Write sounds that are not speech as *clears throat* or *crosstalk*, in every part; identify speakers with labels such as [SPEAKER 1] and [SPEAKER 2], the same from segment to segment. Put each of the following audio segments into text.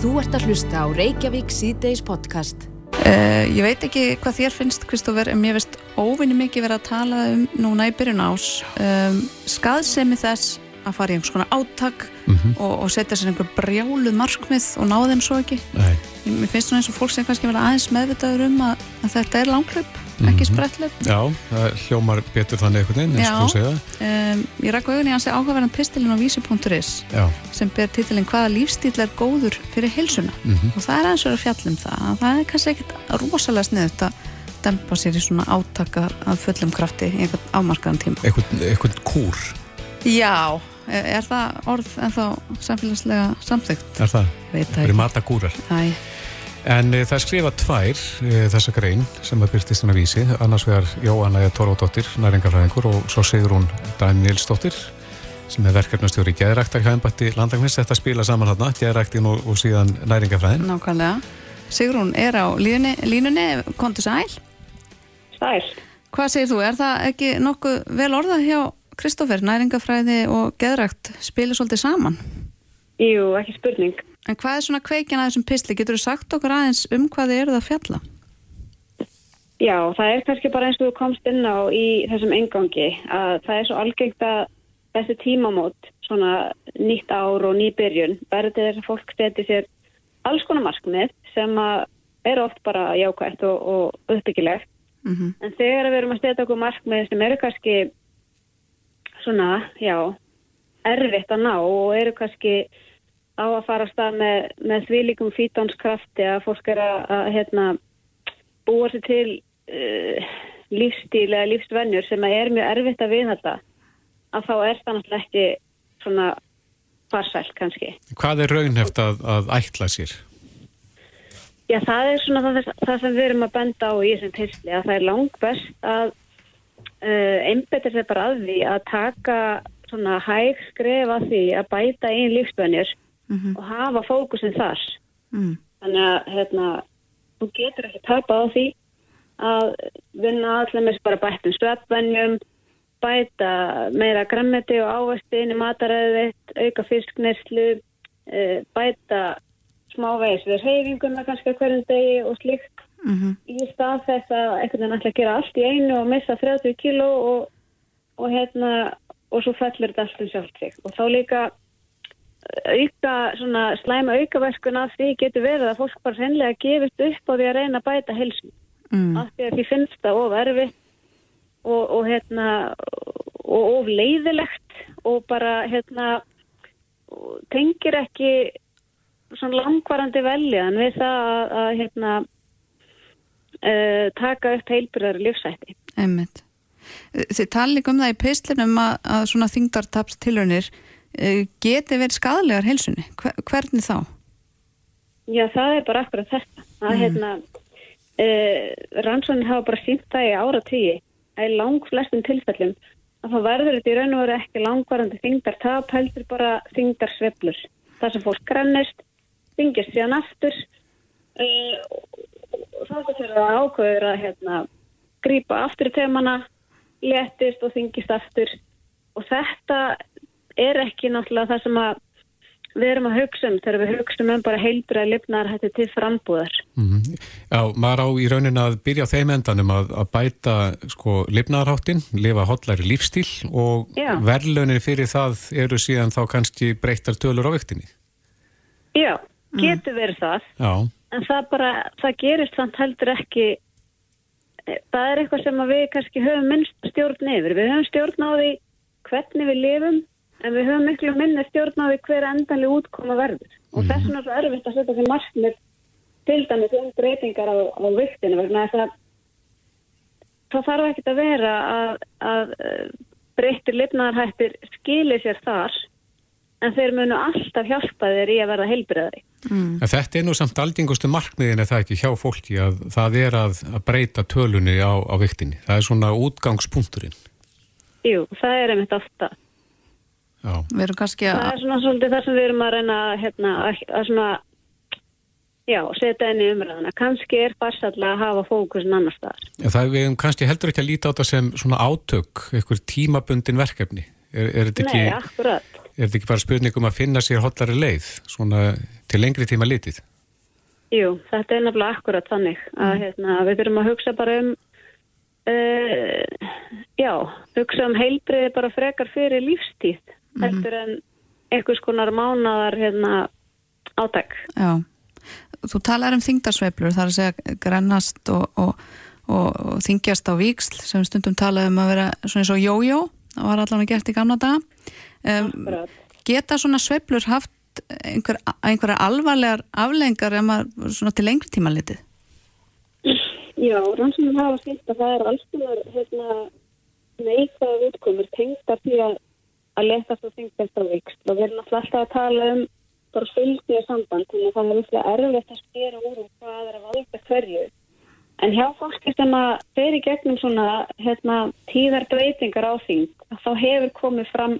[SPEAKER 1] Þú ert að hlusta á Reykjavík síðdeis podcast.
[SPEAKER 2] Uh, ég veit ekki hvað þér finnst, Kristófer, en mér finnst óvinni mikið verið að tala um núna í byrjun ás um, skaðsemi þess að fara í einhvers konar áttak mm -hmm. og, og setja sér einhver brjáluð markmið og ná þeim svo ekki. Nei. Mér finnst svona eins og fólk sem kannski verið aðeins meðvitaður um að, að þetta er langklöp ekki mhm. sprettlöp
[SPEAKER 3] Já, það hljómar betur þannig einhvern veginn eins og þú segja
[SPEAKER 2] um, Ég rækku auðvitað í hans áhugaverðan pistilin á vísi.is sem ber titilin hvaða lífstíl er góður fyrir hilsuna mm -hmm. og það er eins og að fjallum það. Það er kannski ekkert rosalega sniðut að dempa sér í svona átaka af fullum krafti í einhvern afmarkaðan tíma.
[SPEAKER 3] Einhvern kúr.
[SPEAKER 2] Já, er það orð en þá samfélagslega samþygt
[SPEAKER 3] Er það? Það er matakúrar
[SPEAKER 2] Æ
[SPEAKER 3] En e, það skrifa tvær e, þessa grein sem að byrtist hennar vísi, annars vegar Jóanna Tóródóttir, næringafræðingur og svo segur hún Danielsdóttir sem er verkefnastjóri í Gæðræktar hægambætti landagnis, þetta spila saman hérna Gæðræktin og, og síðan næringafræðin
[SPEAKER 2] Nákvæmlega, Sigrún er á línunni, línunni. Kontur sæl.
[SPEAKER 4] Sæl.
[SPEAKER 2] Hvað segir þú, er það ekki nokkuð vel orðað hjá Kristófer, næringafræði og Gæðrækt spila svolítið saman?
[SPEAKER 4] Jú, ekki spurning
[SPEAKER 2] En hvað er svona kveikjan að þessum písli? Getur þú sagt okkur aðeins um hvað þið eruð að fjalla?
[SPEAKER 4] Já, það er kannski bara eins og þú komst inn á í þessum engangi að það er svo algengt að þessi tímamót, svona nýtt ár og nýbyrjun, verður þess að fólk steti sér alls konar markmið sem eru oft bara jákvægt og, og uppbyggilegt. Mm -hmm. En þegar við erum að steta okkur markmið sem eru kannski svona, já, erfitt að ná og eru kannski á að fara að stað með, með þvílikum fítonskrafti að fólk er að, að hérna, búa sér til uh, lífstíl eða lífsvennjur sem er mjög erfitt að viðhalda að þá er það náttúrulega ekki svona farsælt kannski.
[SPEAKER 3] Hvað er raunheft að, að ætla sér?
[SPEAKER 4] Já, það er svona það, það sem við erum að benda á í þessum tilsli að það er langt best að uh, einbetir sér bara að því að taka svona hæg skref að því að bæta einn lífsvennjur mm -hmm. og hafa fókusin þar mm. þannig að hérna, þú getur ekki tapað á því að vinna allir með bara bættum sveppvennjum bæta meira grammeti og ávasti inn í mataræðið auka fiskneslu e, bæta smávegis við reyfinguna kannski hverjum degi og slikt mm -hmm. í stað þess að einhvern veginn ætla að gera allt í einu og missa 30 kíló og, og hérna og svo fellur þetta allt um sjálft sig og þá líka auka, svona slæma aukaverkun af því getur verið að fólk bara sennilega gefist upp á því að reyna að bæta helsun mm. af því að því finnst það of erfitt og, og hérna og of leiðilegt og bara hérna tengir ekki svona langvarandi veljan við það að, að hérna uh, taka upp heilbyrðar lífsætti
[SPEAKER 2] Einmitt. Þið tala líka um það í peislinum að, að svona þingdartapstilunir Eh, geti verið skadalegar heilsunni hvernig þá?
[SPEAKER 4] Já það er bara akkurat þetta að mm. hérna uh, rannsónin hafa bara sínt það í ára tíi að í lang flestum tilfellum að það verður þetta í raun og veru ekki langvarandi þingdar tap heldur bara þingdar sveflur það sem fólk grannist þingist síðan aftur uh, og þá fyrir það ákveður að hérna grýpa aftur í temana letist og þingist aftur og þetta er ekki náttúrulega það sem að við erum að hugsa um þegar við hugsa um bara heilbræð lifnar hætti til frambúðar.
[SPEAKER 3] Mm -hmm. Já, maður á í raunin að byrja á þeim endanum að, að bæta sko lifnarháttin, lifa hotlæri lífstíl og verðlunir fyrir það eru síðan þá kannski breyttar tölur á viktinni.
[SPEAKER 4] Já, getur verið það.
[SPEAKER 3] Já.
[SPEAKER 4] En það bara, það gerist samt heldur ekki það er eitthvað sem við kannski höfum minnst stjórn yfir. Við höfum stjórn á því hvernig við lifum en við höfum miklu minni stjórn á því hver endanlega útkoma verður og þess vegna er það erfitt að setja því markmið til dæmis um breytingar á, á viktinu vegna þess að það þarf ekkert að vera að, að eh, breytir lifnaðarhættir skilir sér þar en þeir munu alltaf hjálpa þeir í að verða heilbriðari.
[SPEAKER 3] Mm. Þetta er nú samt aldingustu markmiðin eða það ekki hjá fólki að það er að, að breyta tölunni á, á viktinni. Það er svona útgangspunkturinn.
[SPEAKER 4] Jú, það er einmitt ofta.
[SPEAKER 2] Við erum kannski að...
[SPEAKER 4] Það er svona svolítið það sem við erum að reyna hérna, að svona, já, setja inn í umræðana. Kannski er farsallega að hafa fókusin annar staðar.
[SPEAKER 3] Já, það er við kannski heldur ekki að líta á þetta sem svona átök, einhver tímabundin verkefni. Er, er þetta ekki...
[SPEAKER 4] Nei, akkurat.
[SPEAKER 3] Er þetta ekki bara spurningum að finna sér hotlari leið, svona til lengri tíma litið.
[SPEAKER 4] Jú, þetta er nefnilega akkurat þannig að hérna, við þurfum að hugsa bara um uh, já, hugsa um heilbriði bara frekar fyrir lífstíð mm -hmm. eftir en einhvers konar mánadar hérna, átæk.
[SPEAKER 2] Já, þú talar um þingdarsveiflur, það er að segja grennast og, og, og, og þingjast á víksl sem stundum talaðum að vera svona eins og jójó, það var allavega gert í gamla daga. Um, geta svona sveiflur haft einhver, einhverja alvarlegar aflengar ef maður svona til lengri tíma litið?
[SPEAKER 4] Já, rannsóknum hafa skilt að það er alls konar hérna, neikvæða útkomur tengta því að að letast og þingast á vikst og við erum alltaf að tala um bara fylgni og samband þannig að það er úrslega erfitt að spýra úr um hvað er að valda hverju. En hjá fólki sem að þeir í gegnum svona hérna, tíðar breytingar á þing þá hefur komið fram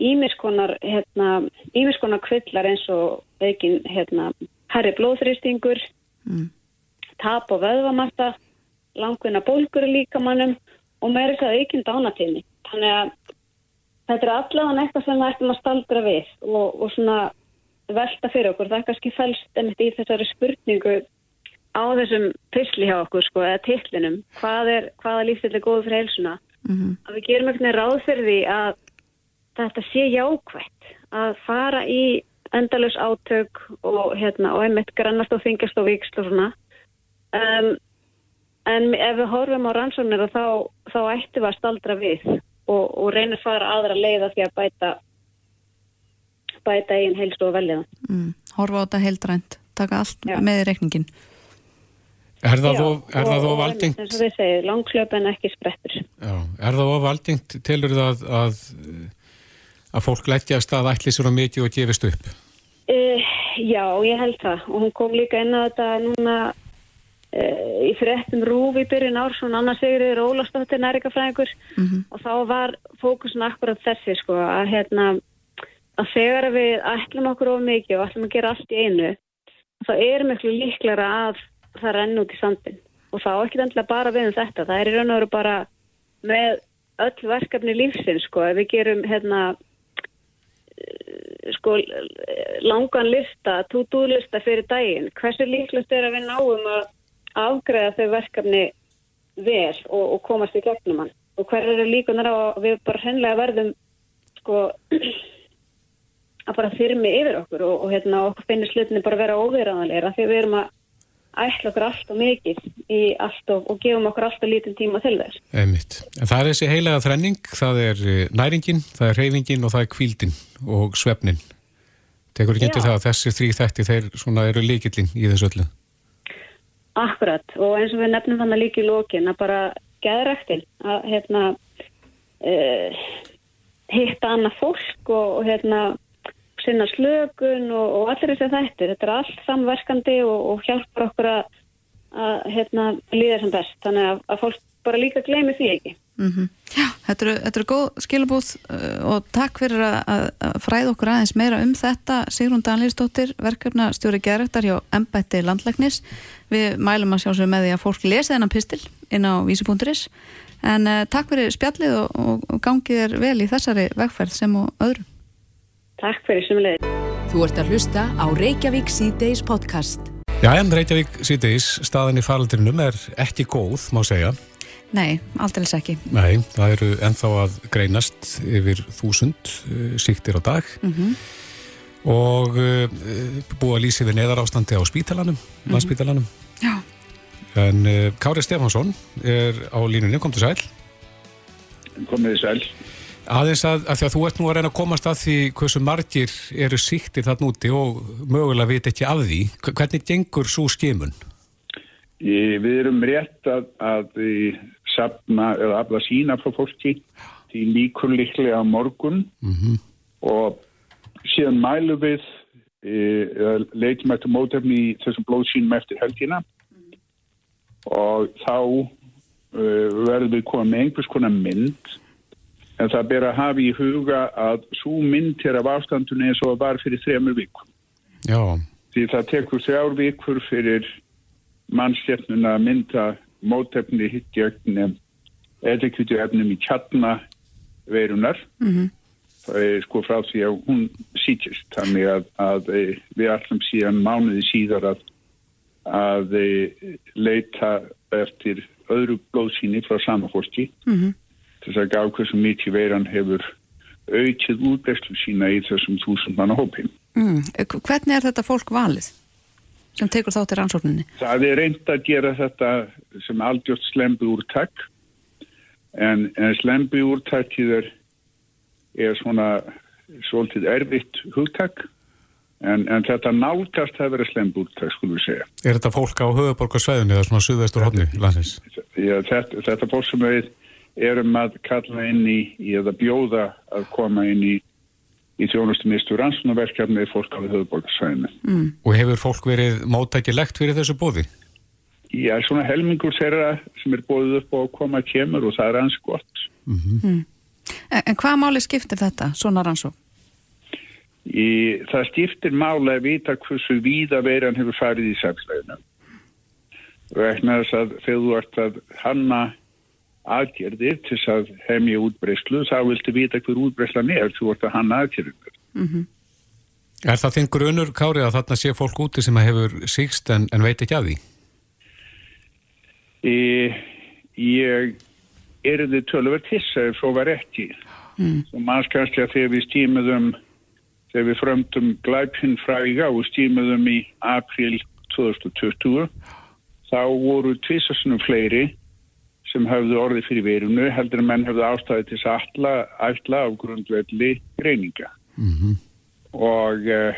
[SPEAKER 4] ímiskonar hérna, kvillar eins og veikin hérna, herri blóðþrýstingur mm. tap og vöðvamasta langvinna bólkur í líkamannum og með þess að aukinn dánatíðni þannig að þetta er allavega eitthvað sem við ættum að staldra við og, og svona velta fyrir okkur, það er kannski fælst ennett í þessari spurningu á þessum pysli hjá okkur sko, eða tillinum, hvað er, hvaða lífstill er góð fyrir heilsuna, mm -hmm. að við gerum eitthvað ráð fyrir því að þetta sé jákvægt að fara í endalus átök og hérna og einmitt grannast og þingast og vikst og svona. Um, en ef við horfum á rannsóknir þá, þá ættum við að staldra við og, og reyna að fara aðra leiða því að bæta bæta einn heilst og velja
[SPEAKER 2] mm, Horfa á þetta heildrænt, taka allt Já. með í reikningin
[SPEAKER 3] Er það þó valdingt?
[SPEAKER 4] eins og við segjum, langklöp en ekki sprettur
[SPEAKER 3] Já, er það þó valdingt tilur það að að fólk lættjast að ætli sér á mikið og gefist upp?
[SPEAKER 4] Uh, já, ég held það og hún kom líka inn á þetta núna í fréttum rúfi byrjun ár, svona annars segir þið Rólastáttir nærikafræðingur mm -hmm. og þá var fókusun akkurat þessi sko að hérna að þegar við ætlum okkur of mikið og ætlum að gera allt í einu þá er miklu líklara að það renn út í sandin og þá ekki endilega bara við um þetta, það er í raun og veru bara með öll verkefni lífsins sko, ef við gerum hérna sko langan lista, to-do-lista fyrir daginn. Hversu líklust er að við náum að afgreða þau verkefni vel og, og komast í gegnum hann? Og hver eru líkunar á að við bara hennilega verðum sko *clears throat* að bara þyrmi yfir okkur og, og hérna okkur finnir slutinni bara vera óverðanleira því við erum að ætla okkur allt og mikið í allt og, og gefum okkur allt og lítinn tíma til þess.
[SPEAKER 3] Einmitt. En það er þessi heilaga þrenning, það er eh, næringin, það er reyfingin og það er kvíldin og svefnin. Tekur ekki endur það að þessi þrý þætti þeir svona eru líkillin í þessu öllu?
[SPEAKER 4] Akkurat og eins og við nefnum þannig líki í lókin að bara geðræktin að hérna uh, hitta annað fólk og, og hérna sinna slögun og, og allir þess að þetta þetta er allt samverkandi og, og hjálpar okkur að, að hérna, líða sem best, þannig að, að fólk bara líka gleymi því ekki mm
[SPEAKER 2] -hmm. Já, þetta eru, þetta eru góð skilabúð uh, og takk fyrir að, að fræða okkur aðeins meira um þetta Sigrun Danlýrstóttir, verkefna stjóri gerðar hjá Embætti Landlæknis við mælum að sjá sér með því að fólk lesi þennan pistil inn á vísi.is en uh, takk fyrir spjallið og, og gangið er vel í þessari vegferð sem og öðru
[SPEAKER 4] Takk fyrir sem leið.
[SPEAKER 1] Þú ert að hlusta á Reykjavík C-Days podcast.
[SPEAKER 3] Já, en Reykjavík C-Days staðin í faraldrinum er ekki góð, má segja.
[SPEAKER 2] Nei, alltaf ekki.
[SPEAKER 3] Nei, það eru enþá að greinast yfir þúsund uh, síktir á dag mm -hmm. og uh, búið að lýsa yfir neðarástandi á spítalanum, mm -hmm. landspítalanum.
[SPEAKER 2] Já.
[SPEAKER 3] En uh, Kári Stefansson er á línunni, kom til sæl.
[SPEAKER 5] Komið til sæl.
[SPEAKER 3] Aðeins að, að því að þú ert nú að reyna að komast að því hversu margir eru síktir þarna úti og mögulega veit ekki af því. Hvernig gengur svo skimun?
[SPEAKER 5] Í, við erum rétt að, að sapna eða afla sína frá fólki til líkur líklega á morgun mm -hmm. og síðan mælum við e, leitum eftir mótefni í þessum blóðsínum eftir helgina og þá e, verðum við komið með einhvers konar mynd En það ber að hafa í huga að svo mynd er af ástandunni eins og var fyrir þremur vikum.
[SPEAKER 3] Já.
[SPEAKER 5] Því það tekur þrjár vikur fyrir mannstjernuna að mynda mótefni hittjögnum eða kvitu efnum í kjarna veirunar. Mm -hmm. sko frá því að hún sýtist. Þannig að, að e, við allum síðan mánuði síðar að, að e, leita eftir öðru blóðsýni frá samafórski mm -hmm. þess að gá hversu mikið veiran hefur aukið útbæslu sína í þessum þúsund manna hópi.
[SPEAKER 2] Mm. Hvernig er þetta fólk valið sem tekur þátt í rannsókninni?
[SPEAKER 5] Það er reynd að gera þetta sem aldjótt slembu úrtak en, en slembu úrtakið er, er svona svolítið erfitt hugtak en, en þetta nálgast að vera slembu úrtak skulum við segja.
[SPEAKER 3] Er þetta fólk á höfuborgarsvæðinni eða svona suðaustur hodni landsins?
[SPEAKER 5] Já, þetta, þetta fólk sem við erum að kalla inn í, í eða bjóða að koma inn í í þjónustumistu rannsónaverkjarni fólk á höfuborgarsvæðinu.
[SPEAKER 3] Mm. Og hefur fólk verið móttækilegt fyrir þessu bóði?
[SPEAKER 5] Já, svona helmingur þeirra sem er bóðið upp á að koma kemur og það er hans gott.
[SPEAKER 2] Mm -hmm. mm. En, en hvað máli skiptir þetta, svona rannsó?
[SPEAKER 5] Í, það skiptir máli að vita hversu víða veiran hefur farið í samsleginu. Vegna þess að þegar þú ert að hanna aðgerðir til þess að hefmja útbreyslu þá viltu vita hver útbreyslan er þú vart að hanna aðgerðir mm -hmm.
[SPEAKER 3] Er það þinn grunur, Kári, að þarna sé fólk úti sem hefur síkst en, en veit ekki að því?
[SPEAKER 5] Ég, ég er þið tölver tissa ef svo var ekki mm. og mannskastlega þegar við stímiðum þegar við fröndum glæpinn fræga og stímiðum í april 2020 þá voru tvisarsunum fleiri sem hafðu orði fyrir verunu heldur að menn hafðu ástæði til að ætla á grundvelli greininga mm -hmm. og uh,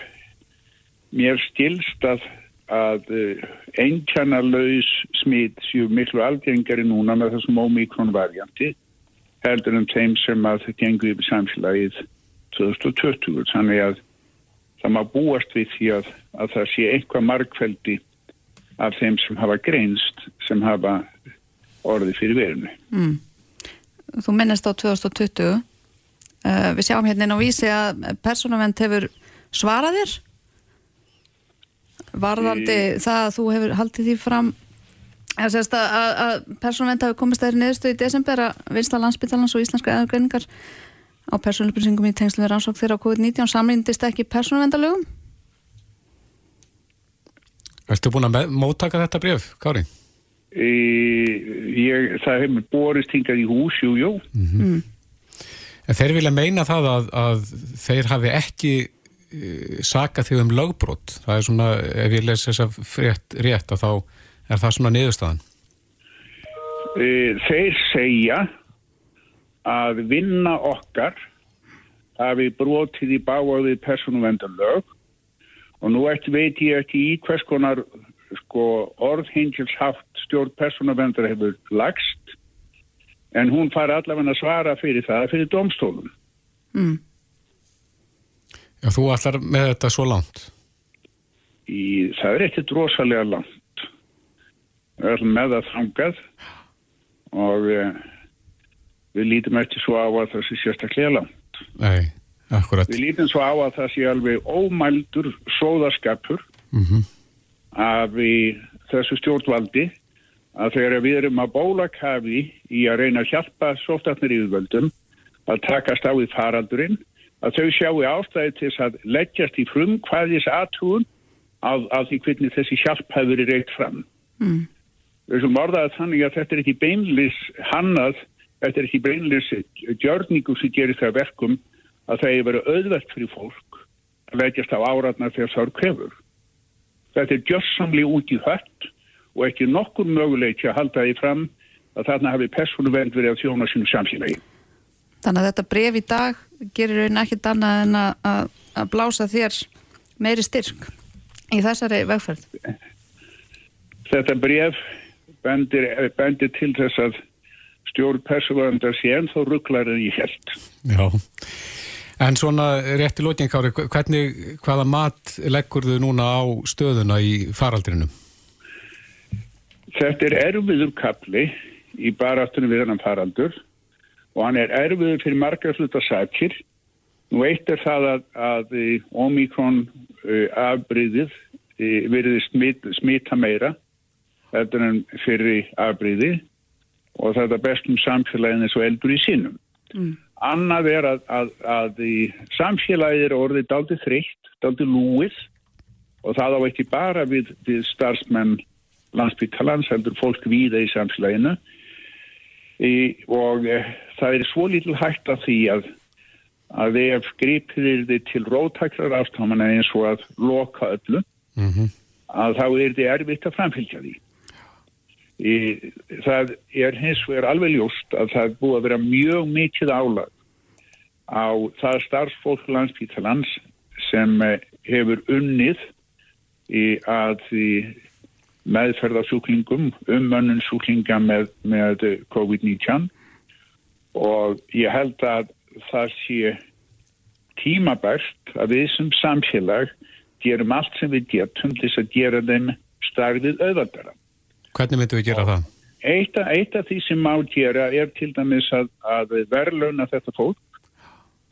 [SPEAKER 5] mér stilst að, að uh, einkjana laus smít séu miklu algengari núna með þessum ómikron varianti heldur um þeim sem að það gengur yfir samfélagið 2020 þannig að það má búast við því að, að það sé einhvað markveldi af þeim sem hafa greinst sem hafa orði fyrir verinu. Mm.
[SPEAKER 2] Þú minnast á 2020 uh, við sjáum hérna inn á vísi að persónavend hefur svarað þér varðandi í... það að þú hefur haldið því fram að, að, að persónavend hafi komist þær niðurstu í desember að vinsta landsbyttalans og íslenska eðurgreiningar á persónupplýsingum í tengslu við rannsók þeirra á COVID-19 samlýndist ekki persónavendalögum
[SPEAKER 3] Erstu búin að móttaka þetta bref, Kári?
[SPEAKER 5] Ég, það hefur borist hingað í hús, jú, jú. Mm -hmm.
[SPEAKER 3] En þeir vilja meina það að, að þeir hafi ekki uh, sakað því um lögbrot. Það er svona, ef ég les þess að frétt rétt, að þá er það svona niðurstaðan.
[SPEAKER 5] E, þeir segja að vinna okkar hafi brotið í báaðið persónuvendarlög og nú eftir veit ég ekki í hvers konar sko orðhengilshaft stjórn persónavendar hefur lagst en hún fari allavega að svara fyrir það fyrir domstólum mm.
[SPEAKER 3] Já, þú allar með þetta svo langt?
[SPEAKER 5] Í, það er ekkert rosalega langt. Við erum með það þangað og við, við lítum eftir svo á að það sé sérstaklega langt.
[SPEAKER 3] Nei, akkurat.
[SPEAKER 5] Við lítum svo á að það sé alveg ómældur sóðaskapur. Mhm. mm af þessu stjórnvaldi að þegar við erum að bólakafi í að reyna að hjálpa sóttarnir yfirvöldum að takast á því faraldurinn að þau sjáu ástæði til að leggjast í frum hvaðis aðtúun af, af því hvernig þessi hjálp hefur verið reykt fram. Mm. Þessum orðaði þannig að þetta er ekki beinlis hannað, þetta er ekki beinlis gjörningu sem gerir það verkum að það hefur verið auðvert fyrir fólk að leggjast á áratna þegar það eru krefur. Þetta er gjörsamli út í hött og ekki nokkur möguleik að halda því fram að þarna hafi persónuvernd verið að þjóna sínum samfélagi.
[SPEAKER 2] Þannig að þetta bref í dag gerir raun ekkert annað en að, að blása þér meiri styrk í þessari vegferð.
[SPEAKER 5] Þetta bref bendir, bendir til þess að stjórn persónuverndar sé ennþá rugglar en ég held.
[SPEAKER 3] Já. En svona rétt í lótning, Kári, hvernig, hvaða mat leggur þau núna á stöðuna í faraldrinum?
[SPEAKER 5] Þetta er erfiður kapli í baráttunum við hennan faraldur og hann er erfiður fyrir margar sluta sækir. Nú eitt er það að, að omikron uh, afbríðið uh, verið smit, smita meira þetta en fyrir afbríði og þetta bestum samfélagin er svo eldur í sínum. Mm. Annað er að, að, að samfélagið er orðið daldi þreytt, daldi lúið og það á ekki bara við, við starfsmenn landsbyttalans, heldur fólk við í samfélaginu í, og e, það er svo lítil hægt af því að að ef gripir þið til róttakrar aftámanna eins og að loka öllu
[SPEAKER 3] Mm -hmm.
[SPEAKER 5] að þá er þið erfitt að framfylgja því. Í, það er hins vegar alveg ljóst að það er búið að vera mjög mikið álag á það starfsfólk landspítalans sem eh, hefur unnið í að því meðferðarsjúklingum, ummönnun sjúklinga með, með COVID-19 og ég held að það sé tímabært að við sem samfélag gerum allt sem við getum til að gera þeim starfið auðvaldara.
[SPEAKER 3] Hvernig myndum við gera það?
[SPEAKER 5] Eitt, eitt af því sem má gera er til dæmis að, að verðlauna þetta fólk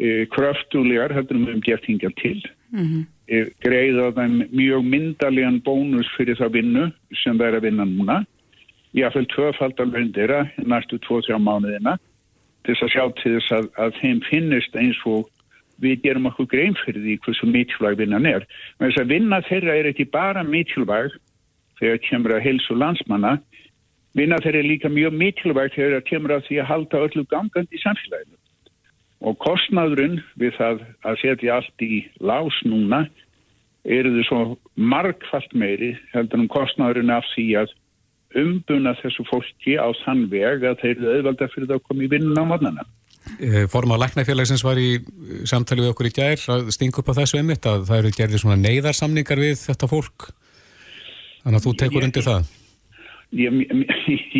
[SPEAKER 5] e, kröftulegar, heldur við um gert hingað til mm -hmm. e, greiða þeim mjög myndalegan bónus fyrir það vinnu sem það er að vinna núna jáfnveil tvöfaldar löndira næstu tvo-þrjá mánuðina til þess að sjá til þess að, að þeim finnist eins og við gerum okkur grein fyrir því hversu mikilvæg vinnan er. Þess að vinna þeirra er ekki bara mikilvæg þegar kemur að helsu landsmanna, vinna þeirra er líka mjög mikilvæg þegar kemur að því að halda öllu gangandi í samfélaginu. Og kostnaðurinn við það að setja allt í lás núna eru þau svo margfalt meiri heldur um kostnaðurinn af því að umbuna þessu fólki á þann veg að þeir eru auðvalda fyrir það að koma í vinnun á mornana.
[SPEAKER 3] Forma Læknafélagsins var í samtali við okkur í gær að stinga upp á þessu einmitt að það eru gerðið svona neyðarsamningar við þetta fólk þannig að þú tekur undir það?
[SPEAKER 5] Ég,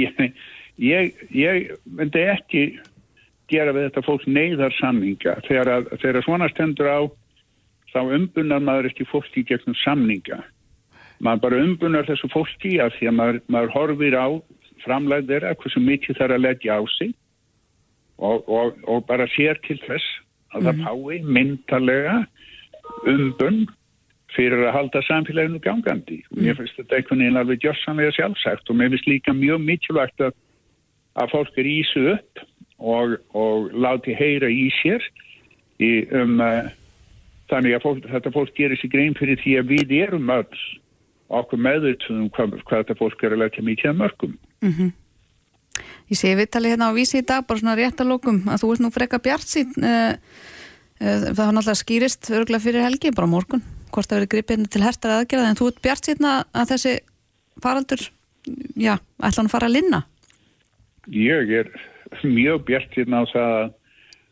[SPEAKER 5] ég, ég, ég myndi ekki gera við þetta fólk neyðarsamninga. Þegar, að, þegar svona stendur á þá umbunar maður ekki fólki gegnum samninga. Maður bara umbunar þessu fólki af því að maður, maður horfir á framlæð þeirra hversu mikið þarf að leggja á sig og, og, og bara sér til þess að mm. það fái myndalega umbun fyrir að halda samfélaginu gangandi. Mm. Mér finnst þetta einhvern veginn alveg gjörsanlega sjálfsagt og mér finnst líka mjög mikilvægt að, að fólk er ísu upp og, og láti heyra í sér í, um, uh, þannig að fólk, þetta fólk gerir sér grein fyrir því að við erum öll okkur meðutum hvað, hvað þetta fólk er að leggja mikið að mörgum.
[SPEAKER 2] Mm -hmm. Ég sé viðtalið hérna á vísi í dag, bara svona rétt að lókum, að þú ert nú freka bjart sín, uh, uh, það var náttúrulega skýrist örgulega fyrir helgi, bara morgun, hvort það verið gripið hérna til hertar aðgerða, en þú ert bjart sín að þessi faraldur, já, ætla hann að fara að linna?
[SPEAKER 5] Ég er mjög bjart sín á það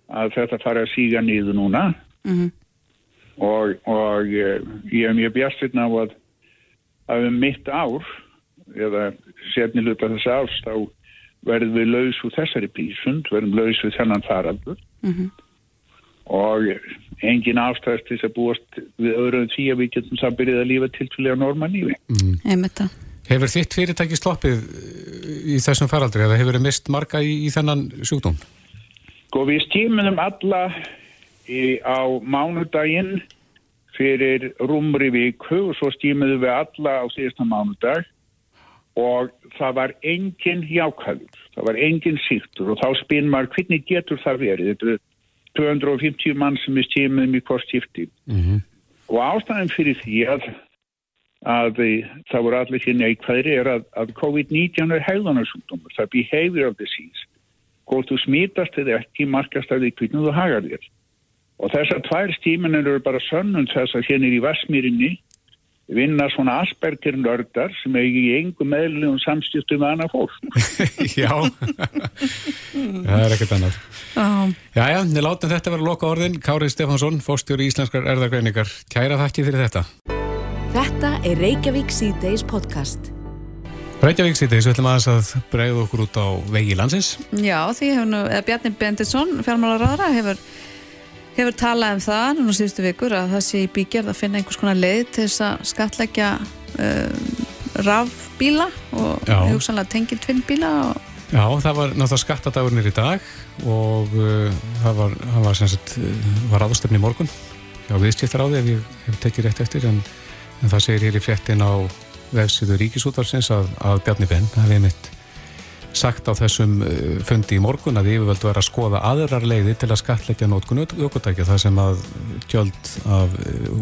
[SPEAKER 5] að þetta fara að síga nýðu núna mm -hmm. og, og ég, ég er mjög bjart sín á að að um mitt ár, eða setni hluta þess árs, þá verðum við laus úr þessari bísund, verðum laus við þennan faraldur mm -hmm. og engin ástæðast til þess að búast við öðruðum því að við getum það byrjað að lífa tiltúlega norma lífi.
[SPEAKER 2] Mm.
[SPEAKER 3] Hefur þitt fyrirtæki sloppið í þessum faraldur eða hefur þið mist marga í, í þennan sjúkdóm?
[SPEAKER 5] Sko við stímunum alla í, á mánudaginn fyrir rúmri viku og svo stímuðum við alla á síðasta mánudag og það var engin jákvæður, það var engin síktur og þá spinn maður hvernig getur það verið, þetta er 250 mann sem er stímuðum í hvort skipti. Mm -hmm. og ástæðan fyrir því að, að það voru allir hér neikvæðri er að, að COVID-19 er hegðunarsjúkdómur, það behavioral disease, hvort þú smítast eða ekki markast að því hvernig þú hagar þér. Og þessar tvær stíminir eru bara sönnum þess að hérna í Vasmírinni vinna svona Asperger nördar sem eigi í engum meðlum samstýstu með annað fólk. *laughs*
[SPEAKER 3] já, það er ekkert annað. Um. Já, já, við látum þetta vera loka orðin. Kárið Stefansson, fórstjóri Íslenskar erðargreiningar. Kæra þakki fyrir þetta.
[SPEAKER 1] Þetta er Reykjavík C-Days podcast.
[SPEAKER 3] Reykjavík C-Days, við ætlum aðeins að bregða okkur út á vegi landsins.
[SPEAKER 2] Já, því hefur nú, Bjarni Benditsson, fjármálaráðara, hefur hefur talað um það núna síðustu vikur að það sé í bígerð að finna einhvers konar leið til þess að skatleggja um, rafbíla og hugsanlega tengið tvinnbíla og...
[SPEAKER 3] Já, það var náttúrulega skattadagurnir í dag og uh, það var, var, sagt, var aðstöfni morgun já, viðskiptar á því ef ég hef tekið rétt eftir en, en það segir hér í frettin á vefsiðu Ríkisútvarsins að, að Bjarni Benn hafi mitt sagt á þessum uh, fundi í morgun að yfirvöld var að skoða aðrar leiði til að skatleggja nótkun ökutækja það sem að gjöld af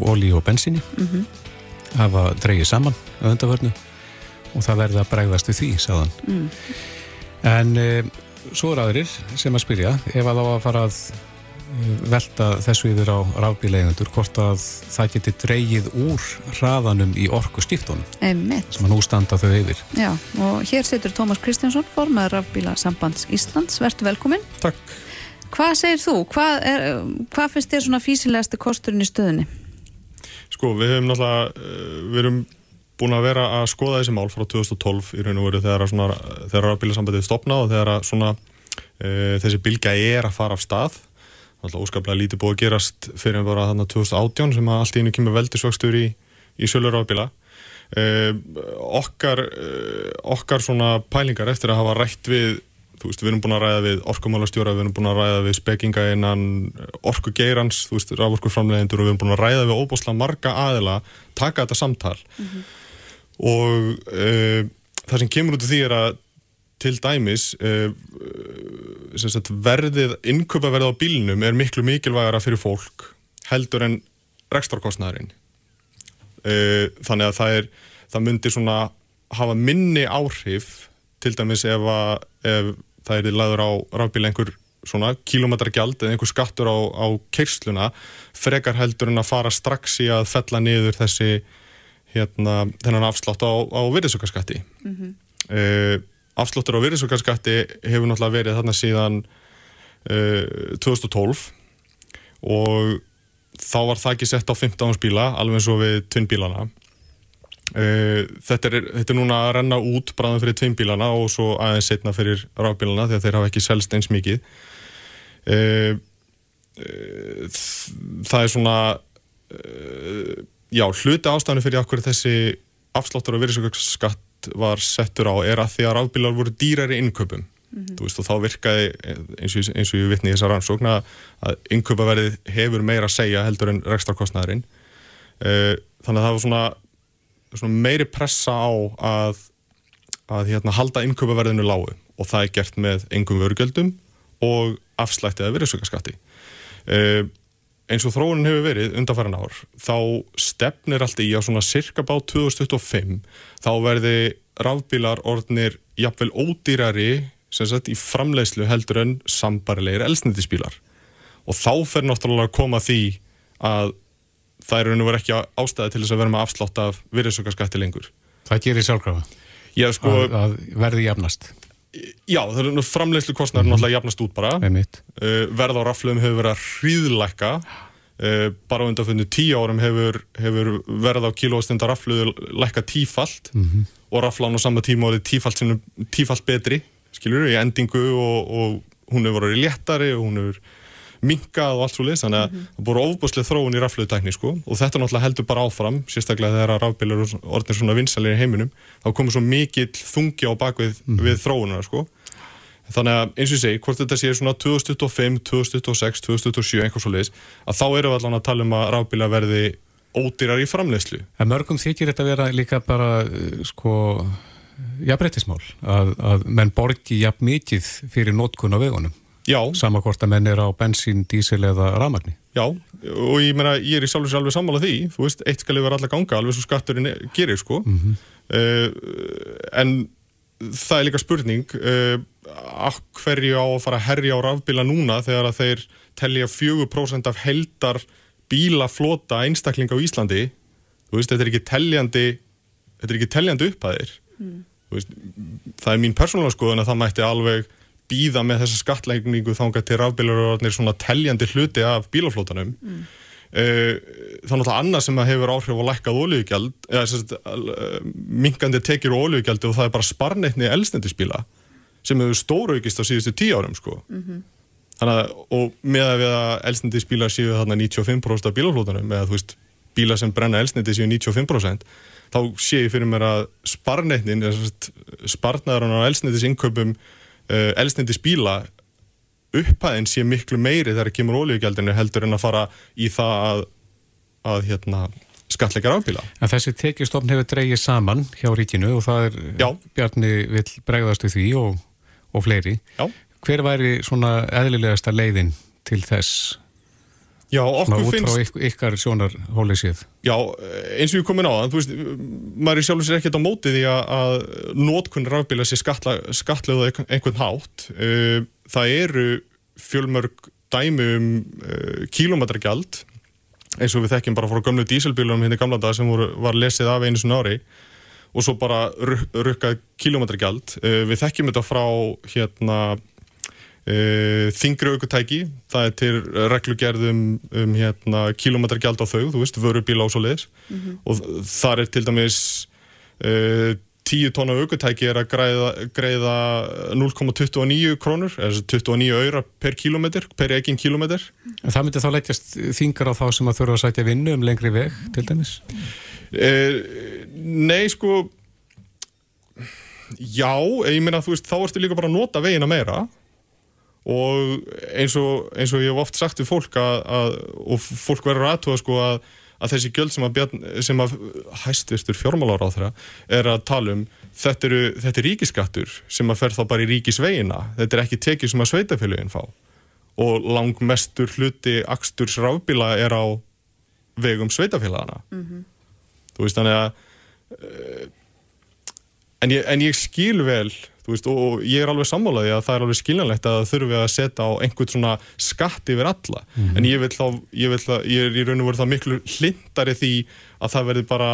[SPEAKER 3] ólí og bensinni mm -hmm. hafa dreyið saman öðundaförnu og það verði að bregðast við því, sagðan. Mm. En e, svo er aðrir sem að spyrja ef að á að fara að velta þessu yfir á rafbíleigandur hvort að það geti dreyið úr hraðanum í orku stiftunum sem að nú standa þau yfir.
[SPEAKER 2] Já, og hér setur Tómas Kristjánsson formað rafbílasambands Íslands, verður velkominn.
[SPEAKER 3] Takk.
[SPEAKER 2] Hvað segir þú? Hvað, er, hvað finnst þér svona físilegasti kosturinn í stöðunni?
[SPEAKER 6] Sko, við hefum náttúrulega eh, við erum búin að vera að skoða þessi mál frá 2012 í raun og veru þegar, þegar rafbílasambandið stopna og þegar svona, e, þessi bilga er að fara af stað alltaf óskaplega lítið búið að gerast fyrir en bara þannig 2018 sem að allt í einu kemur veldisvakstur í, í sölur ábila eh, okkar eh, okkar svona pælingar eftir að hafa rætt við þú veist, við erum búin að ræða við orkumálastjóra, við erum búin að ræða við spekinga innan orkugeirans, þú veist, rávorkurframlegendur og við erum búin að ræða við óbúslega marga aðila taka þetta samtal mm -hmm. og e, það sem kemur út af því er að til dæmis uh, sagt, verðið, innköpaverðið á bílnum er miklu mikilvægara fyrir fólk heldur en rekstarkostnæðurinn þannig að það er það myndir svona hafa minni áhrif til dæmis ef, að, ef það er laður á rafbíl einhver svona kilometragjald eða einhver skattur á, á keirsluna frekar heldur en að fara strax í að fella niður þessi hérna, þennan afslátt á, á virðisökkarskatti mm -hmm. uh, afslóttur á virðisaukarskatti hefur náttúrulega verið þarna síðan uh, 2012 og þá var það ekki sett á 15 bíla alveg eins og við tvinnbílana. Uh, þetta, er, þetta er núna að renna út bráðan fyrir tvinnbílana og svo aðeins setna fyrir rábílana að þeir hafa ekki selst eins mikið. Uh, uh það er svona uh, já, hluti ástæðinu fyrir okkur þessi afslóttur á virðisaukarskatt var settur á er að því að rafbílar voru dýrari innköpum mm -hmm. veist, og þá virkaði eins og, eins og ég vittni í þessa rannsókn að innköpaverðið hefur meira að segja heldur en rekstarkostnæðurinn uh, þannig að það var svona, svona meiri pressa á að, að hérna, halda innköpaverðinu lágu. Og það er gert með engum vörgjöldum og afslættið að virðsökkaskatti uh, eins og þróunin hefur verið undanfæran ár þá stefnir allt í á svona cirka bá 2025 þá verði rafbílar orðnir jafnvel ódýrari sem sagt í framleiðslu heldur en sambarilegir elsnitispílar og þá fer náttúrulega að koma því að það er raun og verið ekki ástæði til þess að vera með afslátt af virðsökkaskatti lengur.
[SPEAKER 3] Það gerir sjálfkrafa. Sko, að, að verði jafnast
[SPEAKER 6] Já, það er framleiðslu kostnæður náttúrulega jafnast út bara. Uh, verð á raflöfum hefur verið að hríðleika uh, bara á undanfunnu tíu árum hefur, hefur verð á kilóstundar raflöðu lekka tífalt mm -hmm. og raflan á sama tíma orðið tífalt, tífalt betri skiljur, í endingu og, og hún hefur verið léttari og hún hefur minkað og allt svo leiðs, þannig að mm -hmm. það búið ofbúslega þróun í rafluðutækni sko og þetta náttúrulega heldur bara áfram, sérstaklega þegar rafbílar orðinir svona vinsalir í heiminum þá komur svo mikill þungi á bakvið mm -hmm. við þróunar sko þannig að eins og ég segi, hvort þetta sé svona 2025, 2026, 2027 eitthvað svo leiðis, að þá eru við allan að tala um að rafbílar verði ódýrar í framleiðslu.
[SPEAKER 3] En mörgum þykir þetta vera líka bara sko jafnbreytismál að, að menn borgi jafn mikið fyrir nótkun á vegunum sama hvort að menn er á bensín, dísil eða rafmagni.
[SPEAKER 6] Já, og ég meina, ég er í sjálf og sér alveg sammála því, þú veist, eitt skal yfir alla ganga, alveg svo skatturinn gerir, sko. Mm -hmm. uh, en það er líka spurning, uh, að hverju á að fara að herja á rafbíla núna þegar að þeir tellja 4% af heldar bílaflota einstakling á Íslandi, þú veist, þetta er ekki telljandi, þetta er ekki telljandi upphæðir. Mm. Veist, það er mín persónulega skoðun að það mætti alveg býða með þessa skattlegningu þánga til rafbílarorðnir svona teljandi hluti af bílaflótanum mm. þannig að annað sem hefur áhrif á lækkað ólíugjald eða mingandi tekir ólíugjaldi og það er bara sparneitni elsnendisbíla sem hefur stóraugist á síðustu tíu árum sko mm -hmm. þannig að og með að við að elsnendisbíla séu þarna 95% af bílaflótanum eða þú veist bíla sem brenna elsnendi séu 95% þá sé ég fyrir mér að sparneitnin sparnaður á elsnendis innköpum uh, elsnindis bíla upphæðin sé miklu meiri þegar það kemur ólíugjaldinu heldur en að fara í það að, að hérna, skatleikar afbíla.
[SPEAKER 3] En þessi tekjustofn hefur dreigið saman hjá ríkinu og það er Já. Bjarni vil bregðast við því og og fleiri.
[SPEAKER 6] Já.
[SPEAKER 3] Hver væri svona eðlilegasta leiðin til þess?
[SPEAKER 6] Já, okkur
[SPEAKER 3] út frá
[SPEAKER 6] finnst,
[SPEAKER 3] yk ykkar sjónar hólið séð.
[SPEAKER 6] já, eins og ég komin á það, þú veist, maður er sér ekkert á móti því að, að nótkunn rafbíla sé skatla, skatlega einhvern hátt. Það eru fjölmörg dæmi um kílómetragjald, eins og við þekkjum bara frá gömlu díselbílunum hérna í gamla dag sem voru, var lesið af einu svona ári og svo bara ruk- rukkað kílómetragjald. Uh, Við þekkjum þetta frá hérna þingri aukutæki, það er til reglugerðum um hérna, kilometrgjald á þau, þú veist, vörubíla og svo leiðis og þar er til dæmis uh, 10 tóna aukutæki er að greiða, greiða 0,29 krónur eða 29 auðra per kilometr per eginn kilometr
[SPEAKER 3] En það myndi þá leggjast þingar á þá sem að þurfa að sætja vinnu um lengri veg, til dæmis?
[SPEAKER 6] uh, Nei, sko já, ég meina, þú veist, þá ertu líka bara að nota vegina meira og eins og, eins og ég hef oft sagt við fólk að, að og fólk verður aðtúa sko að, að þessi gjöld sem að, sem að hæstvistur fjármálar á þeirra er að tala um þetta, eru, þetta er ríkiskattur sem að fer þá bara í ríkisvegina. Þetta er ekki tekið sem að sveitafélugin fá. Og langmestur hluti aksturs rafbíla er á vegum sveitafélagana þú veist þannig að uh, en, ég, en ég skil vel veist, og, ég er alveg sammálaði að það er alveg skiljanlegt að það þurfi að setja á einhvern svona skatt yfir alla. En ég vil þá, ég vil þá, ég er í raun og veru það miklu hlindari því að það verði bara